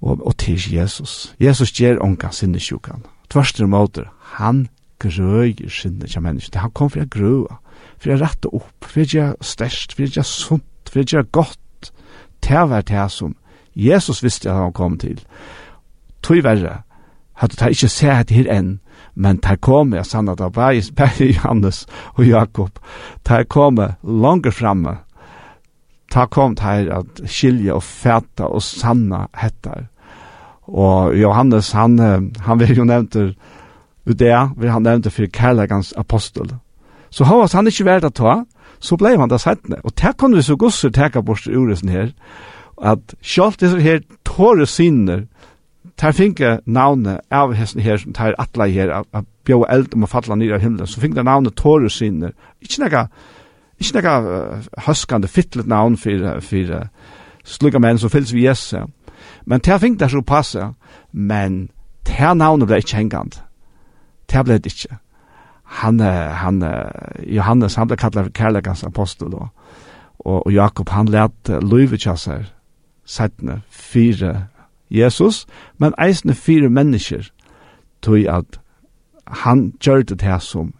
og, og til Jesus. Jesus gjør ånka sinne sjukan. Tvarster måter, han grøyer sinne til menneskene. Han kom for å grøye, for å rette opp, for å gjøre størst, for å gjøre sunt, for å gjøre godt. Det var det som Jesus visste at han kom til. Tøy verre, hadde de ikke sett her enn, men de kom med sannet av Berges, Berge Johannes og Jakob. De kom langt fremme ta kom til at skilje og fæta og sanna hettar. Og Johannes, han, han vil jo nevnt ut det, vil han nevnt for kærlegans apostel. Så har han ikke vært å ta, så ble han det settende. Og det kan vi så gosser teka bort uresen her, at sjalt disse her tåre sinner, tar finke navnet av hesten her, som tar atla her, av bjå eld om å falla nir av himmelen, så finke navnet tåre sinner. Ikke nega, ikke nekka uh, høskande fittlet navn for, for uh, slugga menn som fylls vi Jesus. Men det fink det så passe, men det navnet ble ikke hengand. Det ble det ikke. Han, han, Johannes, han ble kallet for apostel, og, og, Jakob, han let uh, seg, settene, fire Jesus, men eisne fire mennesker, tog at han gjør det her som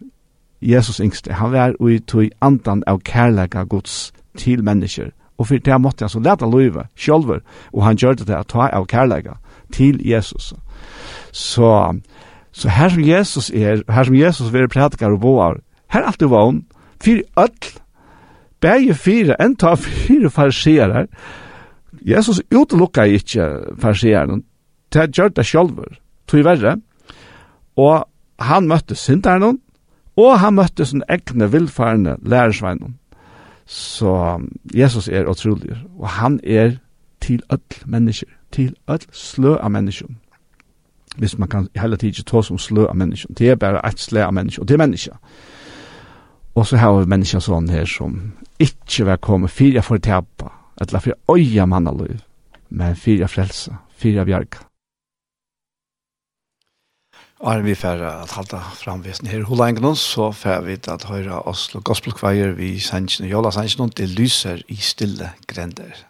Jesus yngste, han var ui tog andan av kærlega gods til mennesker, og fyrir det måtte han så leta løyve sjolver, og han gjør det at ta av kærlega til Jesus. Så, så her som Jesus er, her som Jesus er prædikar og boar, her er du vogn, fyrir öll, bæg fyrir, enn ta fyrir farserar, Jesus utelukka ikkje farserar, det gjør det sjolver, tog verre, og han møtte syndaren, Og han møtte sin egne vilfarne lærersveinen. Så Jesus er utrolig, og han er til öll mennesker, til öll slø av mennesker. Hvis man kan hele tiden ta som slø av mennesker, det er bare et slø av mennesker, og det er mennesker. Og så har vi mennesker sånn her som ikke vil komme fire for tappa, eller for øye liv, men fire frelse, fire bjerg. Og vi færre at halda framvisen her hula engen så færre vi at høyra Oslo Gospelkveier vi sannsyn og jola sannsyn og det lyser i stille grender.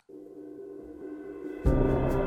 Musik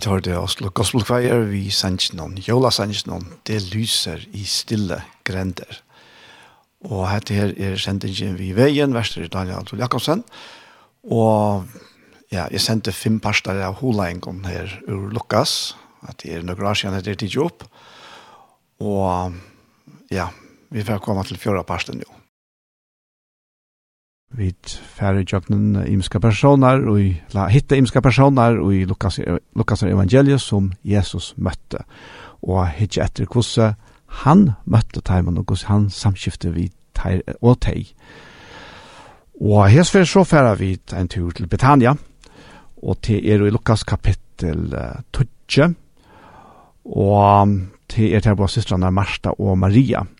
tar det Oslo Gospel Choir, vi sender noen, Jola sender noen, det lyser i stille grender. Og dette her er sendingen vi i veien, verster i Daniel Antol Jakobsen, og ja, jeg sendte fem parster av Holengen her ur Lukas, at det er noen rasjen etter tidlig opp, og ja, vi får komme til fjøra parsten nå vi færre jøkken imska personer, og la hitte imska personer og i Lukas, Lukas evangeliet som Jesus møtte. Og hitte etter hvordan han møtte teimen og hvordan han samskifte vi teir og teg. Og hesfer så færre vi en tur til Betania, og til er i Lukas kapittel 12, og til er til vår systrene Marsta og Maria, og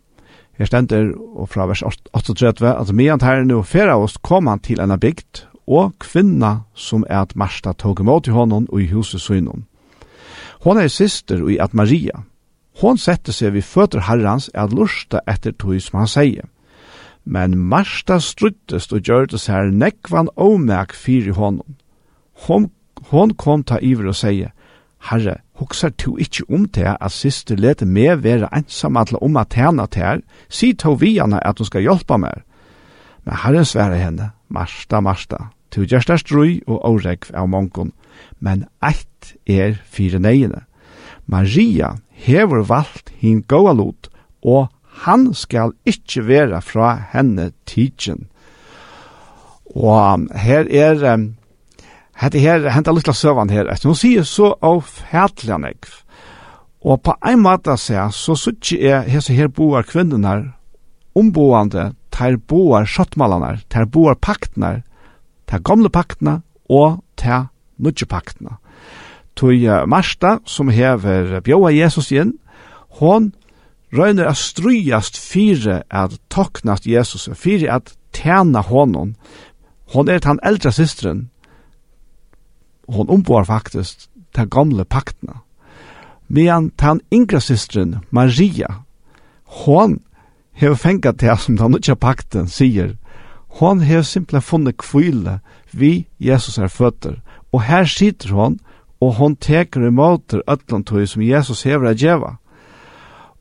Her stender og fra vers 38, at medan herren nu fera oss kom han til en bygd, og kvinna som er at Marsta tog imot i honom og i huset synon. Hon er syster i at Maria. Hon sette seg vid føtter herrans at lusta etter tog som han sier. Men Marsta struttest og gjør det seg nekvan omæk fyr i honom. Hon, hon kom ta iver og sier, Herre, Huxar tu ikkje om te at siste lete meg være ensam atle om at tjena her, si to vi henne at hun skal hjelpa meg. Men herren svære henne, Marsta, Marsta, tu gjerst er strui og åregv av mongon, men eitt er fire neiene. Maria hever valgt hin gåa lot, og han skal ikkje være fra henne tidsen. Og her er um, hette her, henta av søvan her, etter hun sier så av fætlig. Og på ein måte sier, så sutsi er hese her boar kvinnerne, omboande, ter boar sjottmalanar, ter boar paktnar, ter gamle paktene og ter nudje paktene. Tui Marsta, som hever bjóa Jesus inn, hon røyner a strujast fire at toknast Jesus, fire at tjena honom. Hon er tan eldre systeren, hon omboar faktisk ta gamle paktene. Medan han yngre systeren, Maria, hon hever fengat til som den nødja pakten sier. Hon hever simpelthen funnet kvile vi Jesus er føtter. Og her sitter hon, og hon teker imot ötland tog som Jesus hever er djeva.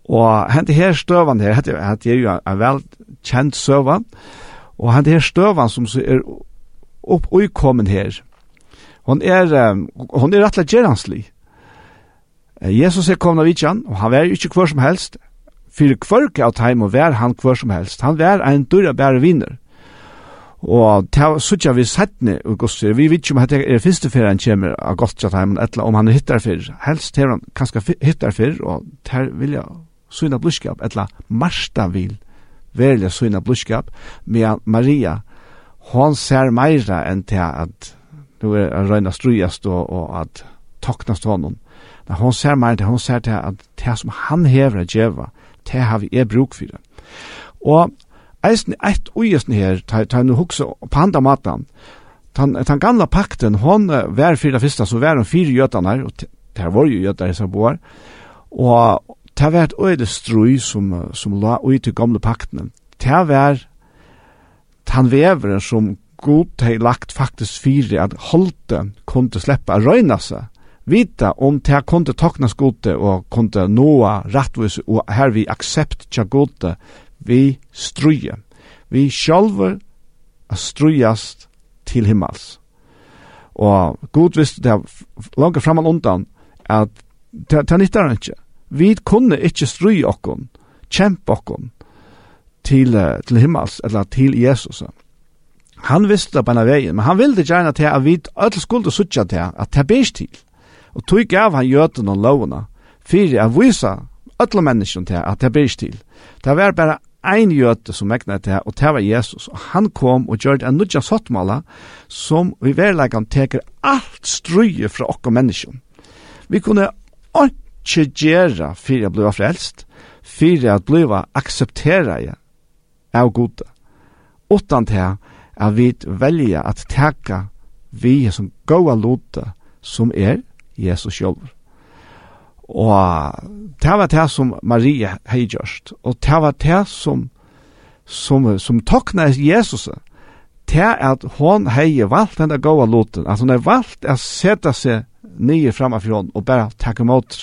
Og hent her støvan her, hent er jo en vel kjent søvan, og hent her støvan som er opp kommen her, Hon er, hon er rettelig gjerranslig. Jesus er kommet av vidtjan, og han var ikke hver som helst. Fyrir kvørk av time og vær han hver som helst. Han vær en dyrra bære vinner. Og ta suttja vi settne og gosser, vi vet ikke om det er første fyrir han kommer av Gottsjatheimen, etla om han hittar fyrir. Helst er han kanskje hittar fyrir, og ter vilja syna bluskap, etla Marsta vil velja syna bluskap, med Maria, hon ser meira enn til at nu er han røyna strujast og, og at toknast honom. Men hon ser meg til, hon ser til at det som han hever att djeva, det har vi er bruk for det. Og eisen eit ujesen her, ta, ta nu hugsa på andre matan, den, den gamla pakten, hon var fyrir det første, så var hun fyra gjøtaner, og det var jo gjøtaner som bor, og det var et øyde strøy som, som la ut i gamla pakten. Det var den veveren som god hei lagt faktisk fyrir at holde kunde sleppa a røyna seg, vita om det kunde toknas gode og kunde noa rattvis og her vi aksept tja gode vi struje. Vi sjálfur a strujast til himmels. Og god visste det langt framan undan at det, er nyttar han. Vi kunne ikke struje okkon, kjempe okkon til, til himmels eller til Jesus. Han visste på en vei, men han ville gjerne til at vi alle skulle suttje til at det blir til. Og tog gav han gjøten og lovene, for at vise alle menneskene til at det blir til. Det var bare ein gjøte som megnet til, og det var Jesus. Og han kom og gjør det en nødja sottmåla, som vi verleggen teker alt strøye fra okke menneskene. Vi kunne ikke gjøre for jeg ble frelst, for jeg ble aksepteret av gode. Utan til at vi velja at teka vi som gåa luta som er Jesus sjálv. Og det var det som Maria hei gjørst, og det var det som, som, som tokna Jesus, det at hon hei valgt denne gåa luten, at hon er valgt at sette seg nye framfor hon og bare takke mot.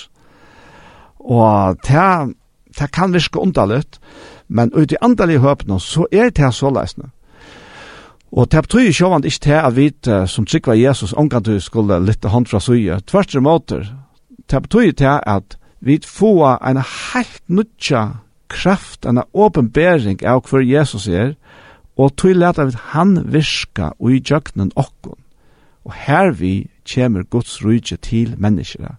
Og det, det kan virke underligt, men ut i andalig høpene så er det så løsende Og det betyr ikke at ikke til at vi som trykker Jesus omkant skulle lytte hånd fra søye. Tvert og måter. Det betyr til at vi får en helt nødja kraft, en åpenbering av hver Jesus er, og til at han virka og i jøgnen okkon. Og her vi kommer Guds rydje til menneskene.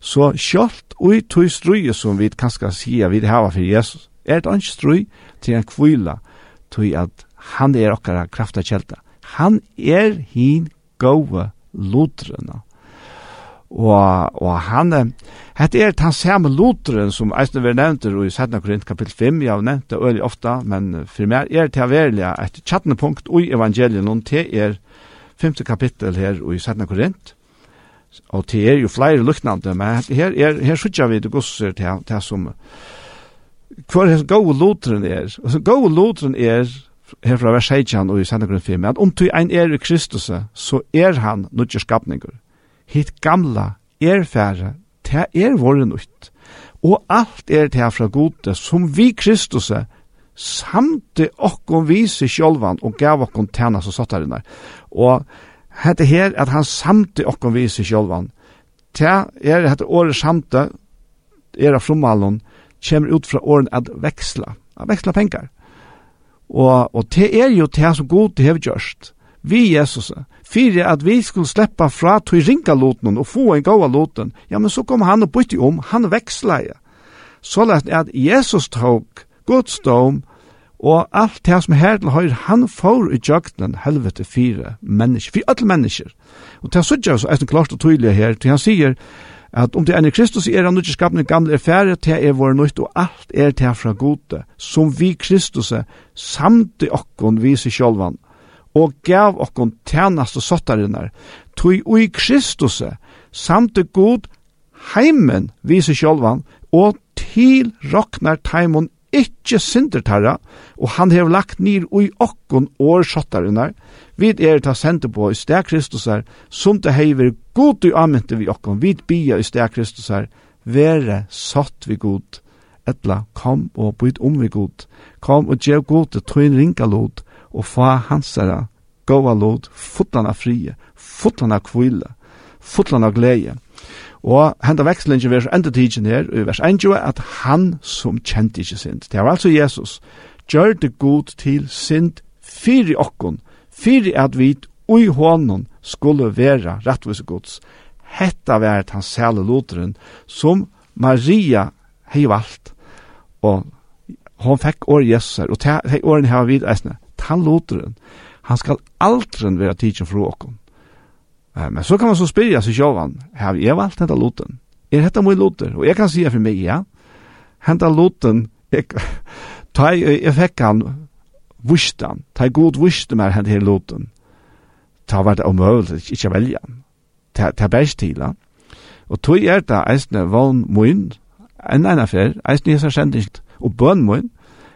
Så kjølt og i tog strøye som vi kanskje sier vi har for Jesus, er det ikke strøy til en kvila, til at han er okkara krafta kjelta. Han er hin gode lodrena. Og, og han, hette er den samme lodren som eisne vi nevnte i 17. Korint kapittel 5, jeg har nevnt det øyelig ofta, men for meg er det verilig et tjattnepunkt i evangelien, og til er 5. kapittel her i 17. Korint, og til er jo flere luknande, men her, er, her sutja vi det gosser til, til som, hver gode lodren er, og så gode lodren er, herfra vers 16 og i sendegrunnen 5, at om du ein er i Kristus, så er han nødje skapninger. Hitt gamla er færre, det er våre nødt. Og alt er det fra gode, som vi Kristus samte okkom vise sjolvan og gav okkom tjena som satt sattarinnar. Og hette her at han samte okkom vise sjolvan, det er hette året samte, er av frommalon, kommer ut fra åren at veksla, at veksla pengar. Og, og det er jo det som god det har gjørst. Vi Jesus, fyrir at vi skulle sleppa fra til ringa loten og få en gaua loten, ja, men så kom han og bytte om, han veksla ja. Så lett at Jesus tog Guds dom, og alt det som her til høyre, han får i jøgnen helvete fire mennesker, fire alle mennesker. Og det er så klart og tydelig her, til han sier, at om det er Kristus er han ikke skapende gamle er færre til er vår nøyt, og alt er til fra gode, som vi Kristus er, samt i okkon viser sjølvan, og gav okkon tjernast og sottarinnar, tog ui Kristus er, samt i god heimen viser sjálvan, og til roknar taimon ikkje sindertarra, og han hev lagt nir ui okkon år sottarinnar, Vi er ta sente på i stær Kristusar, som det heiver god i amynte vi okkom, vi bia i stær Kristusar, vere satt vi god, etla kom og byt om vi god, kom og gjev god til tøyn ringa lod, og fa hansara, gåa lod, fotlan av frie, fotlan av kvile, fotlan av glede. Og henda vekslingen vers enda tidsen her, i vers 1, at han som kjente ikke synd, det var altså Jesus, gjør det god til synd fyrir okkon, fyrir at vi ui honom skulle vera rettvis gods. Hetta vært hans sæle loteren som Maria hei valgt. Og hon fekk år Jesus og hei åren hei vid eisne. Tan loteren, han skal aldren vera tidsin fru okkom. Men så kan man så spyrja seg sjåvan, hei jeg valgt henta loten? Er hetta mui loter? Og jeg kan sija for meg, ja. Henta loten, jeg, ta, jeg, jeg fekk han vustan, ta god vuste mer hent her loten. Ta var det omøvelig, ikke velja. Ta, ta bæst tila. Og tog er det eisne vann moin, enn enn affær, eisne hesa sendingt, og bøn moin,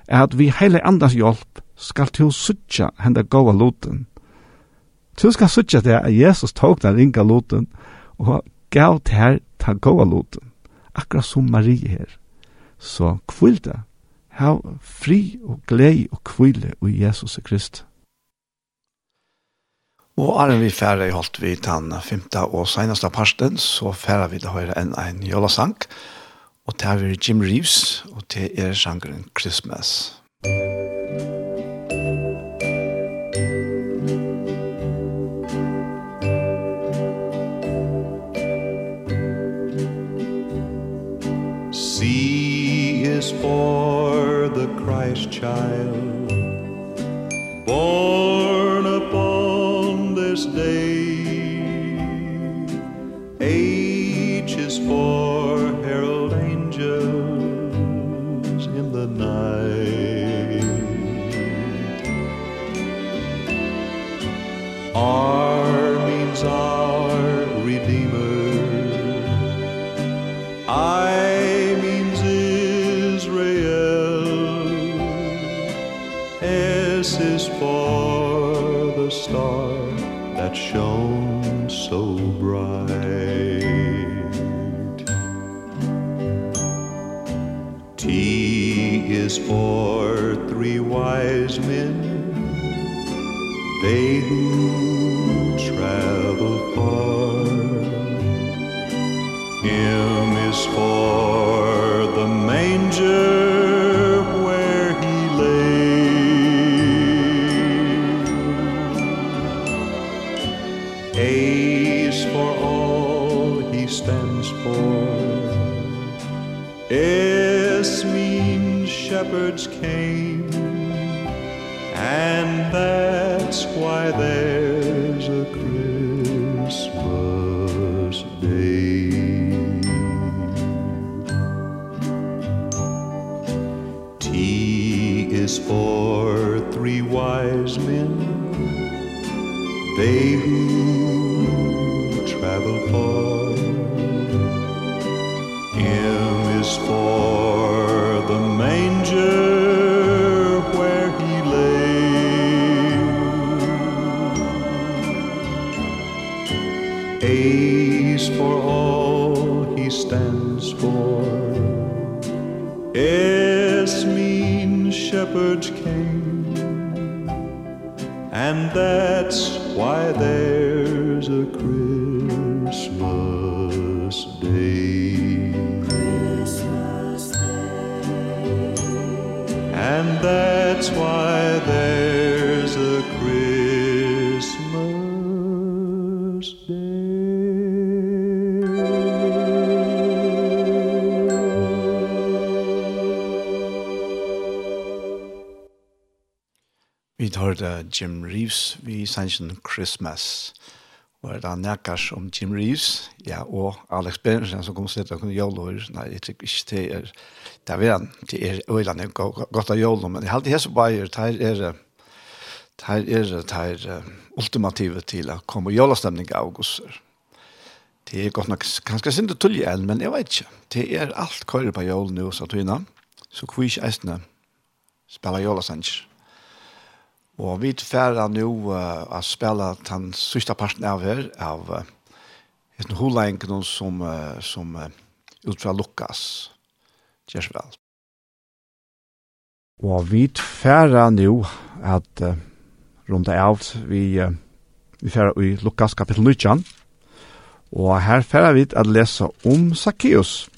er at vi heile andas hjelp skal til suttja henda gåa loten. Til skal suttja det at Jesus tog den ringa loten, og gav til her ta gåa loten. Akkurat som Marie her. Så kvill det Hav fri og glei og kvile i Jesus Krist. Og er vi færre i holdt vi den femte og seneste parsten, så færre vi det høyre enn en jølasang, og det er Jim Reeves, og det er sjangeren Christmas. See is for Christ child Born upon this day. H is for herald angels in the night. R means are for Jim Reeves vi sannsyn Christmas. Og det er nekkars om Jim Reeves, ja, og Alex Benson som kom sitte og kunne jolår. Nei, jeg tykker ikke det er, det er han, det er øyland er godt av jolår, men jeg halte hese bæger, det er det, er det, her er ultimativet til å komme jólastemning av auguster. Det er godt nok, kanskje sinde tullig enn, men jeg vet ikke. Det er alt køyre på jolår nå, sa Tina, så kvisk eisene spiller jolåsanger. Og vi færer nå uh, å spille den siste parten av her, av uh, en holengen som, uh, som uh, ut fra Lukas. Kjærs vel. Og vi færer nå at uh, rundt av vi, uh, vi færer i Lukas kapittel 19. Og her færer vi at lese om Zacchaeus.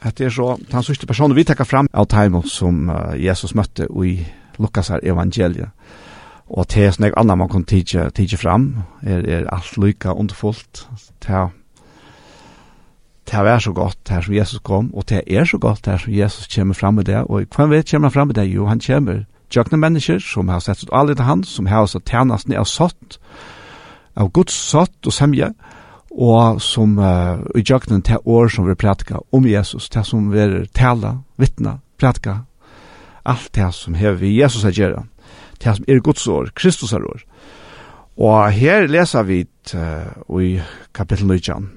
Det er så den siste personen vi tekker fram av Taimo som uh, Jesus møtte i Lukas Lukasar evangelia. Og til sånn jeg annan man kan tige, tige fram, er, er alt lykka underfullt, til til å være så godt her som Jesus kom, og det er så godt her som Jesus kommer fram med det, og hvem vet kommer han fram med det? Jo, han kommer tjøkne mennesker som har sett ut alle til han, som har sett tjenestene av satt, av Guds satt og semje, og som uh, i tjøkne til år som vi pratka om Jesus, til som vi tala, vittna, pratka, alt det som hever vi Jesus er gjerne, det som er Guds år, Kristus er år. Og her leser vi uh, i kapittel 19,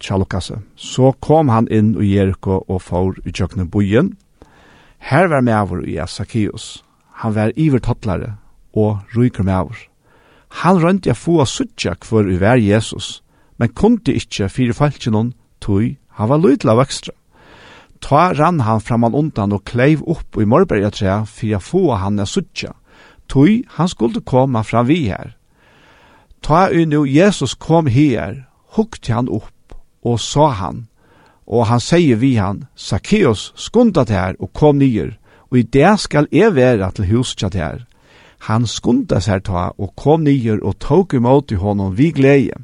Tjallokase, så kom han inn i Jericho og får i tjøkne bojen. Her var med over i Esakios. Han var ivertottlare og ryker med over. Han rønte jeg få av suttja hver i vær Jesus, men kunde ikkje fire falskjennom tog han var lydla av ekstra. Ta rann han framan undan og kleiv upp i morberga trea for å få han a suttja. Tui, han skulle koma fra vi her. Ta i nu Jesus kom her, hukte han upp og sa han, og han sier vi han, Zacchaeus, skunda til her og kom nyer, og i det skal jeg være til huset til her. Han skunda seg ta og kom nyer og tog imot i honom vi glede.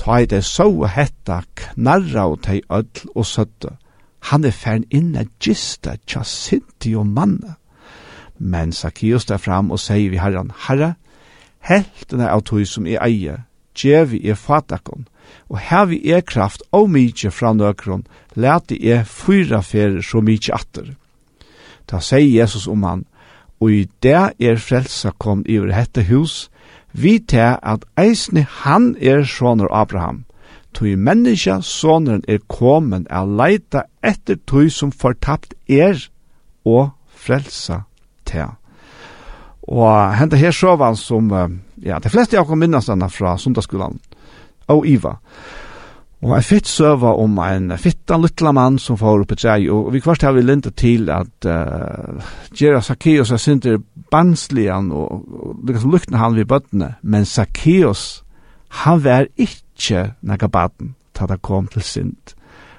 Ta i det så hetta knarra og teg ødl og søtte. Han er fern inn at gista tja sinti og manna. Men Zacchaeus der fram og sier vi herran, herra, heltene av tog som er eie, djevi er fatakon, og hevi er kraft og mykje fra nøkron, leti er fyra fer så mykje atter. Ta sier Jesus om han, og i det er frelsa kom i hette hus, vi til at eisne han er soner Abraham, tog menneska soneren er kommet a leita etter tog som fortapt er og frelsa til. Og henta her sovan som, ja, de fleste av kom minnes denne fra Sundaskolan, og Iva. Og jeg fitt søva om en fitta lytla mann som får oppe tjei, og vi kvart har vi lintet til at uh, Gera Zacchaeus er synder banslian og, og liksom lukna han vid bøttene, men Zacchaeus, han var ikkje nega baden ta det kom til synd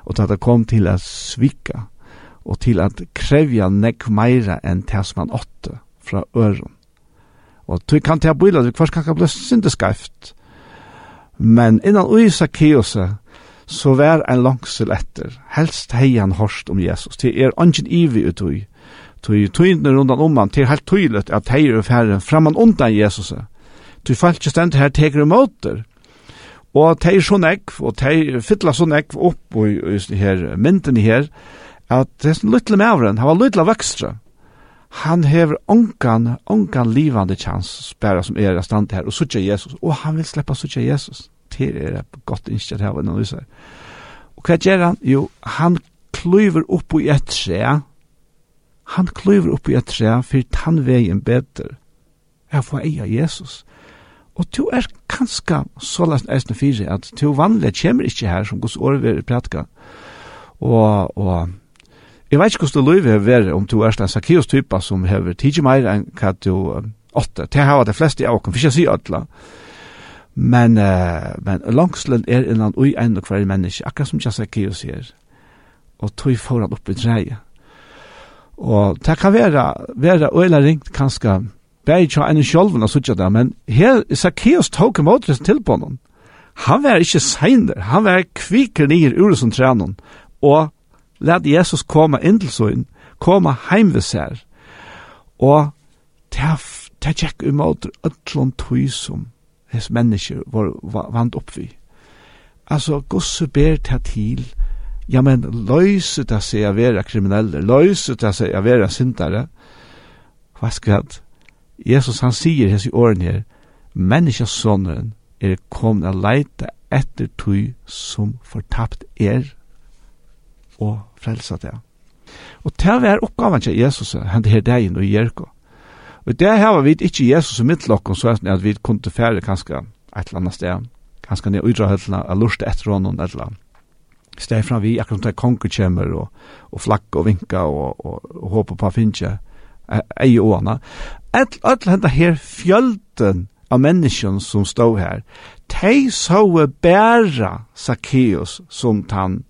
og ta det kom til å svika, og til at krevja nekk meira enn det som han åtte fra øren. Og du kan ta bøyla, du kvart kan ka bli syndeskaift. Men innan ui kioset, så vær en langsel etter, helst hei han hårst om Jesus, til er ongen ivi utui, til tøyne rundan om han, til helt tøylet at hei er færre framan undan Jesus, til falske stendt her teker og måter, Og de er så nekv, og de fytla så nekv opp i, i her, mynden her, at dessen lytle mavren, han var lytle vøkstre, han hever ongan, ongan livande chans, spæra som er stand her, og sutja Jesus, og han vil sleppa sutja Jesus, til er et godt innskjert her, når vi ser. Og hva gjør han? Jo, han klyver opp i et tre, han klyver opp i et tre, for han veien bedre, jeg får eia Jesus, Og du er kanskje så lest eisne fire, at du vanlig kommer ikke her som gos år vil pratka. Og, og jeg vet ikke hvordan du løyve er om du er en sakios typa som hever tidsi meir enn hva du åtte. Det hava de fleste av åkken, for ikke å si ødla. Men, uh, men langslen er innan ui enn og hver menneske, akkurat som jeg Zacchaeus sier. Og tog foran opp i dreie. Og det kan være, være øyla ringt kanskje bæði tja enn sjálfun að sutja det, men her Zacchaeus tók i måtresten til på honom. Han var ikkje seiner, han var kviker nir ur som trænon, og let Jesus koma inn til søgn, koma heim ved sær, og tæff, tæ tjekk um måtre ötlån tøy som hess mennesker var vant oppvi. Altså, gosse ber tæ til, ja men, løyset av seg a vera kriminelle, løyset av seg a vera syndare, hva skal jeg Jesus han sier hese åren her, menneskesåneren er kommet å leite etter tog som fortapt er og frelsa det. Og til å være oppgaven til Jesus, han det her degen og Jerko. Og det her vi ikke Jesus i midtlokken, så er at vi kunne fære kanskje et eller annet sted, kanskje ned udrahetene, og lurt etter honom, et eller annet. Steg fram vi, akkurat som det konkur kommer, og, og flakke og vinke, og, og, og håpe på å finne ei åna all, all henda her fjölden av menneskjon som stod her, de så bæra Zacchaeus som tan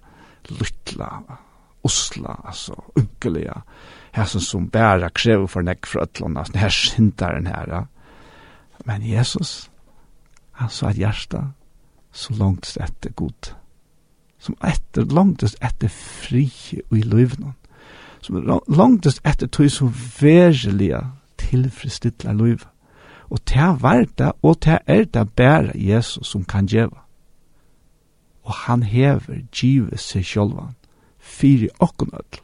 lytla, usla, altså, unkelige, her som bæra krever for nekk for ætlån, altså, her syndaren her. Men Jesus, han sa et hjärsta så langt etter god, som etter, langt etter fri og i løyvnån, som langt etter tog som verilige tilfredsstilla livet. Og det var det, og det er det bare Jesus som kan gjøre. Og han hever givet seg sjolvan, fyri okkon öll.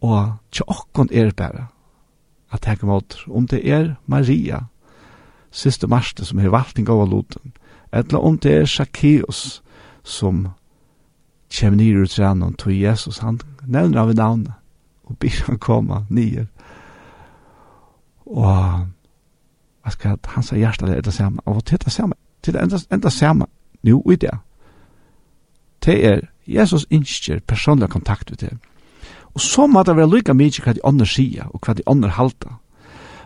Og tja okkon er bare, at jeg kan om det er Maria, siste marste som har valgt en gav av loten, eller om det er Zacchaeus som kjem nyr ut rannan, tog Jesus, han nevner av navnet, og byr han koma nyer, Og hva skal hans hjerte er det samme. Og til det samme, til det enda, enda samme, nu i det. Det er Jesus innskjer personlig kontakt med det. Og så må det være lykka mye hva de andre sier, og hva de andre halter.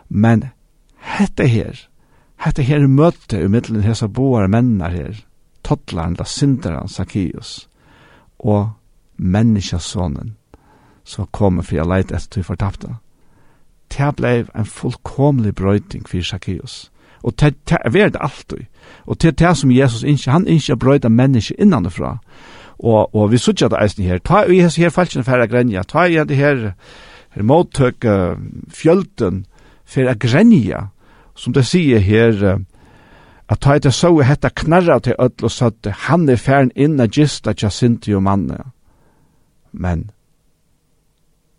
Men hette her, hette her møte i middelen hese boar mennene her, toddlaren, da synderen, Zacchaeus, og menneskesånen, som kommer for å leite etter til fortapte det blei en fullkomlig brøyting for Zacchaeus. Og det er det alltid. Og det er det som Jesus ikke, han ikke brøyta mennesker innanifra. Og, og vi sutja det eisen her, ta i hese her falskene færre grenja, ta i det her, her mottøk uh, fjölden færre grenja, som det sier her, uh, at ta i det så hetta knarra til ødel og søtte, han er færen inn a gista tja sinti og manne. Men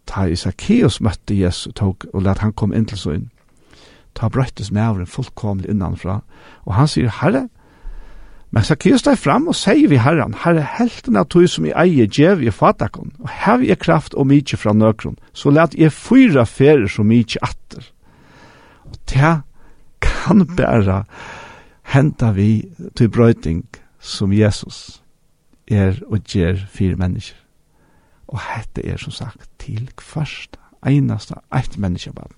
ta Isakkeus møtte Jesu tog og let han kom inn til søgn. Ta brøttes mævren fullkomlig innanfra, og han sier, Herre, men Zacchaeus steg fram og sier vi Herren, Herre, helten av tog som i eier djev i fatakon, og hev jeg kraft og mykje fra nøkron, så let jeg fyra ferer så mykje atter. Og det kan bæra henta vi til brøyting som Jesus er og gjer fire mennesker. Og hette er som sagt til kvørst, einasta eitt menneskebarn.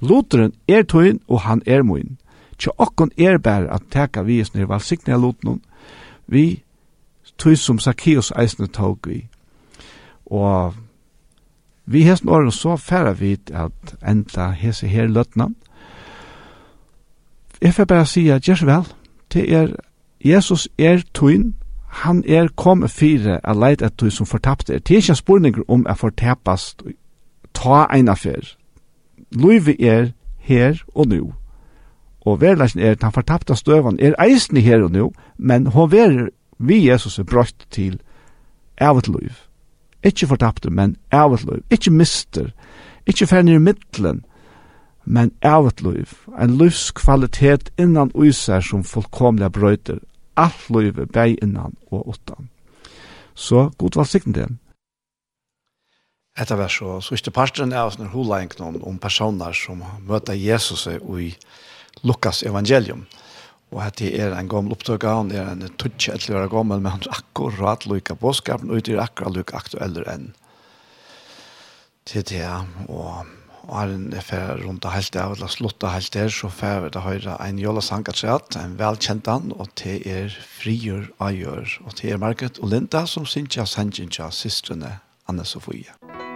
Loteren er tøyn, og han er moin. Tja okkon er bare at teka vi is nir valsikne av loten vi tøy som Zacchaeus eisne tåg vi. Og vi hesten åren så færa vi at enda hese her løtna. Jeg får bare si at gjør vel, det er Jesus er tøyen, han er kom fire a leit et du som fortapte er. Det er ikke en spurning om a fortapast ta ein affær. Luive er her og nu. Og verleisen er at han fortapte støvan er eisen her og nu, men hon ver vi Jesus er brøtt til evet luiv. Ikke fortapte, men evet luiv. Ikke mister. Ikke færne i middelen, men evet luiv. En livskvalitet innan uiser som fullkomlig brøyter alt løyve, bæg innan og åttan. Så god valgsikten det. Etter vers så sørste parten er oss når hun om personer som møter Jesus i Lukas evangelium. Og at det er en gammel opptøk av han, er en tutsje etter å være gammel, men han er akkurat lykke påskapen, og det er akkurat lykke aktueller enn til det. Og og er en fer rundt det helt av, eller slutta helt der, så fer vi da høyre en jøla sang at sangatræt, en velkjent han, og det er frigjør av gjør, og det er Margaret og Linda som synes jeg sannsyn til systrene Anne Sofie. Musikk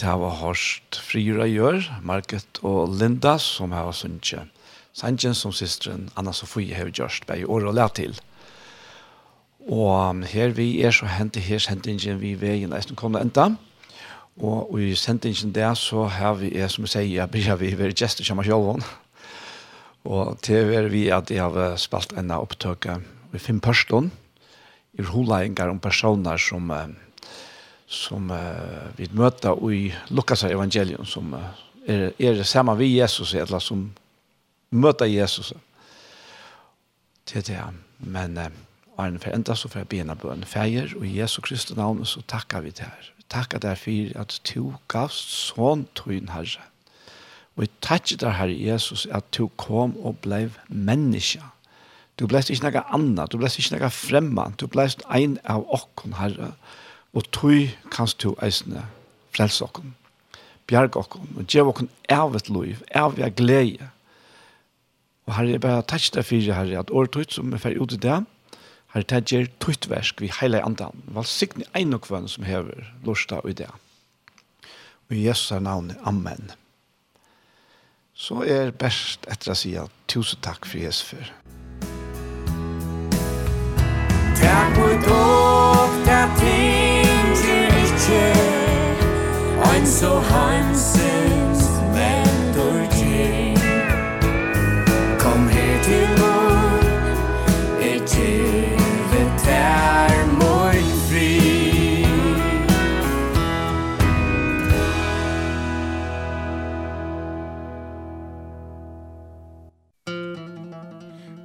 at jeg har hørt Frira Gjør, Market og Linda, som har sunnet Sanchen som systeren Anna-Sofie har gjort bare i år og lær til. Og her vi er så hentet her sendingen vi ved i kom det enda. Og, og i sendingen der så har vi, er, som jeg sier, blir vi ved gestet som har sjølven. Og til er vi at jeg har spalt enda opptøk vi fem personer, i hulainger om personer som som uh, vi møter i Lukas evangelium som uh, er, er det samme vi Jesus eller som møter Jesus. Til det. Men uh, Arne for enda så får jeg bena bøn feir og i Jesu Kristi navn så takkar vi til her. Takkar det for at du gavst sånn tøyen herre. Og jeg takkar det Herre Jesus at du kom og blei menneske. du blei ikke noe annet du blei ikke noe fremman du blei ein av okken herre. og og tøy kanst du eisne frelse okken, bjerg okken, og gjev okken evet loiv, evet glede. Og herre, jeg bare takk deg fyrir, herre, at året tøyt som er ferdig ut i det, herre, takk gjer tøytversk vi heile andan, val valsikne ein og kvann som hever lorsta og i det. Og i Jesus er navnet, Amen. Så er best etter å si at tusen takk for Jesus for. Takk for dog, takk til Men så hansens mentor til. Kom her til vår Et givet er morgen fri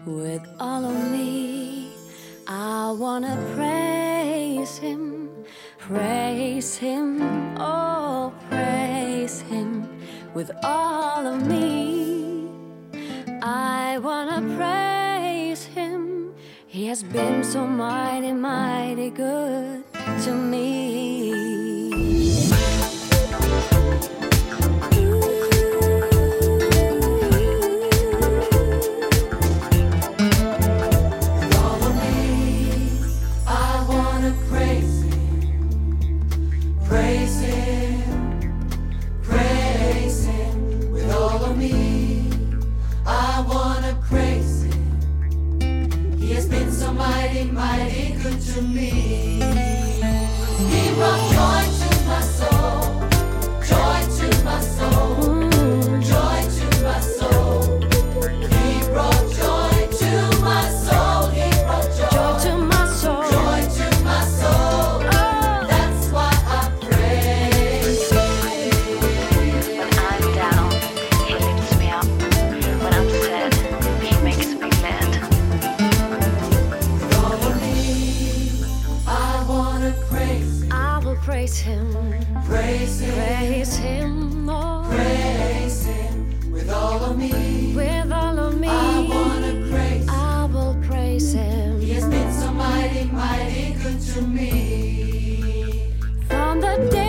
With all of me I wanna praise him Praise him, oh with all of me. I wanna praise him. He has been so mighty mighty good to me. good to me. mighty good to me? From the day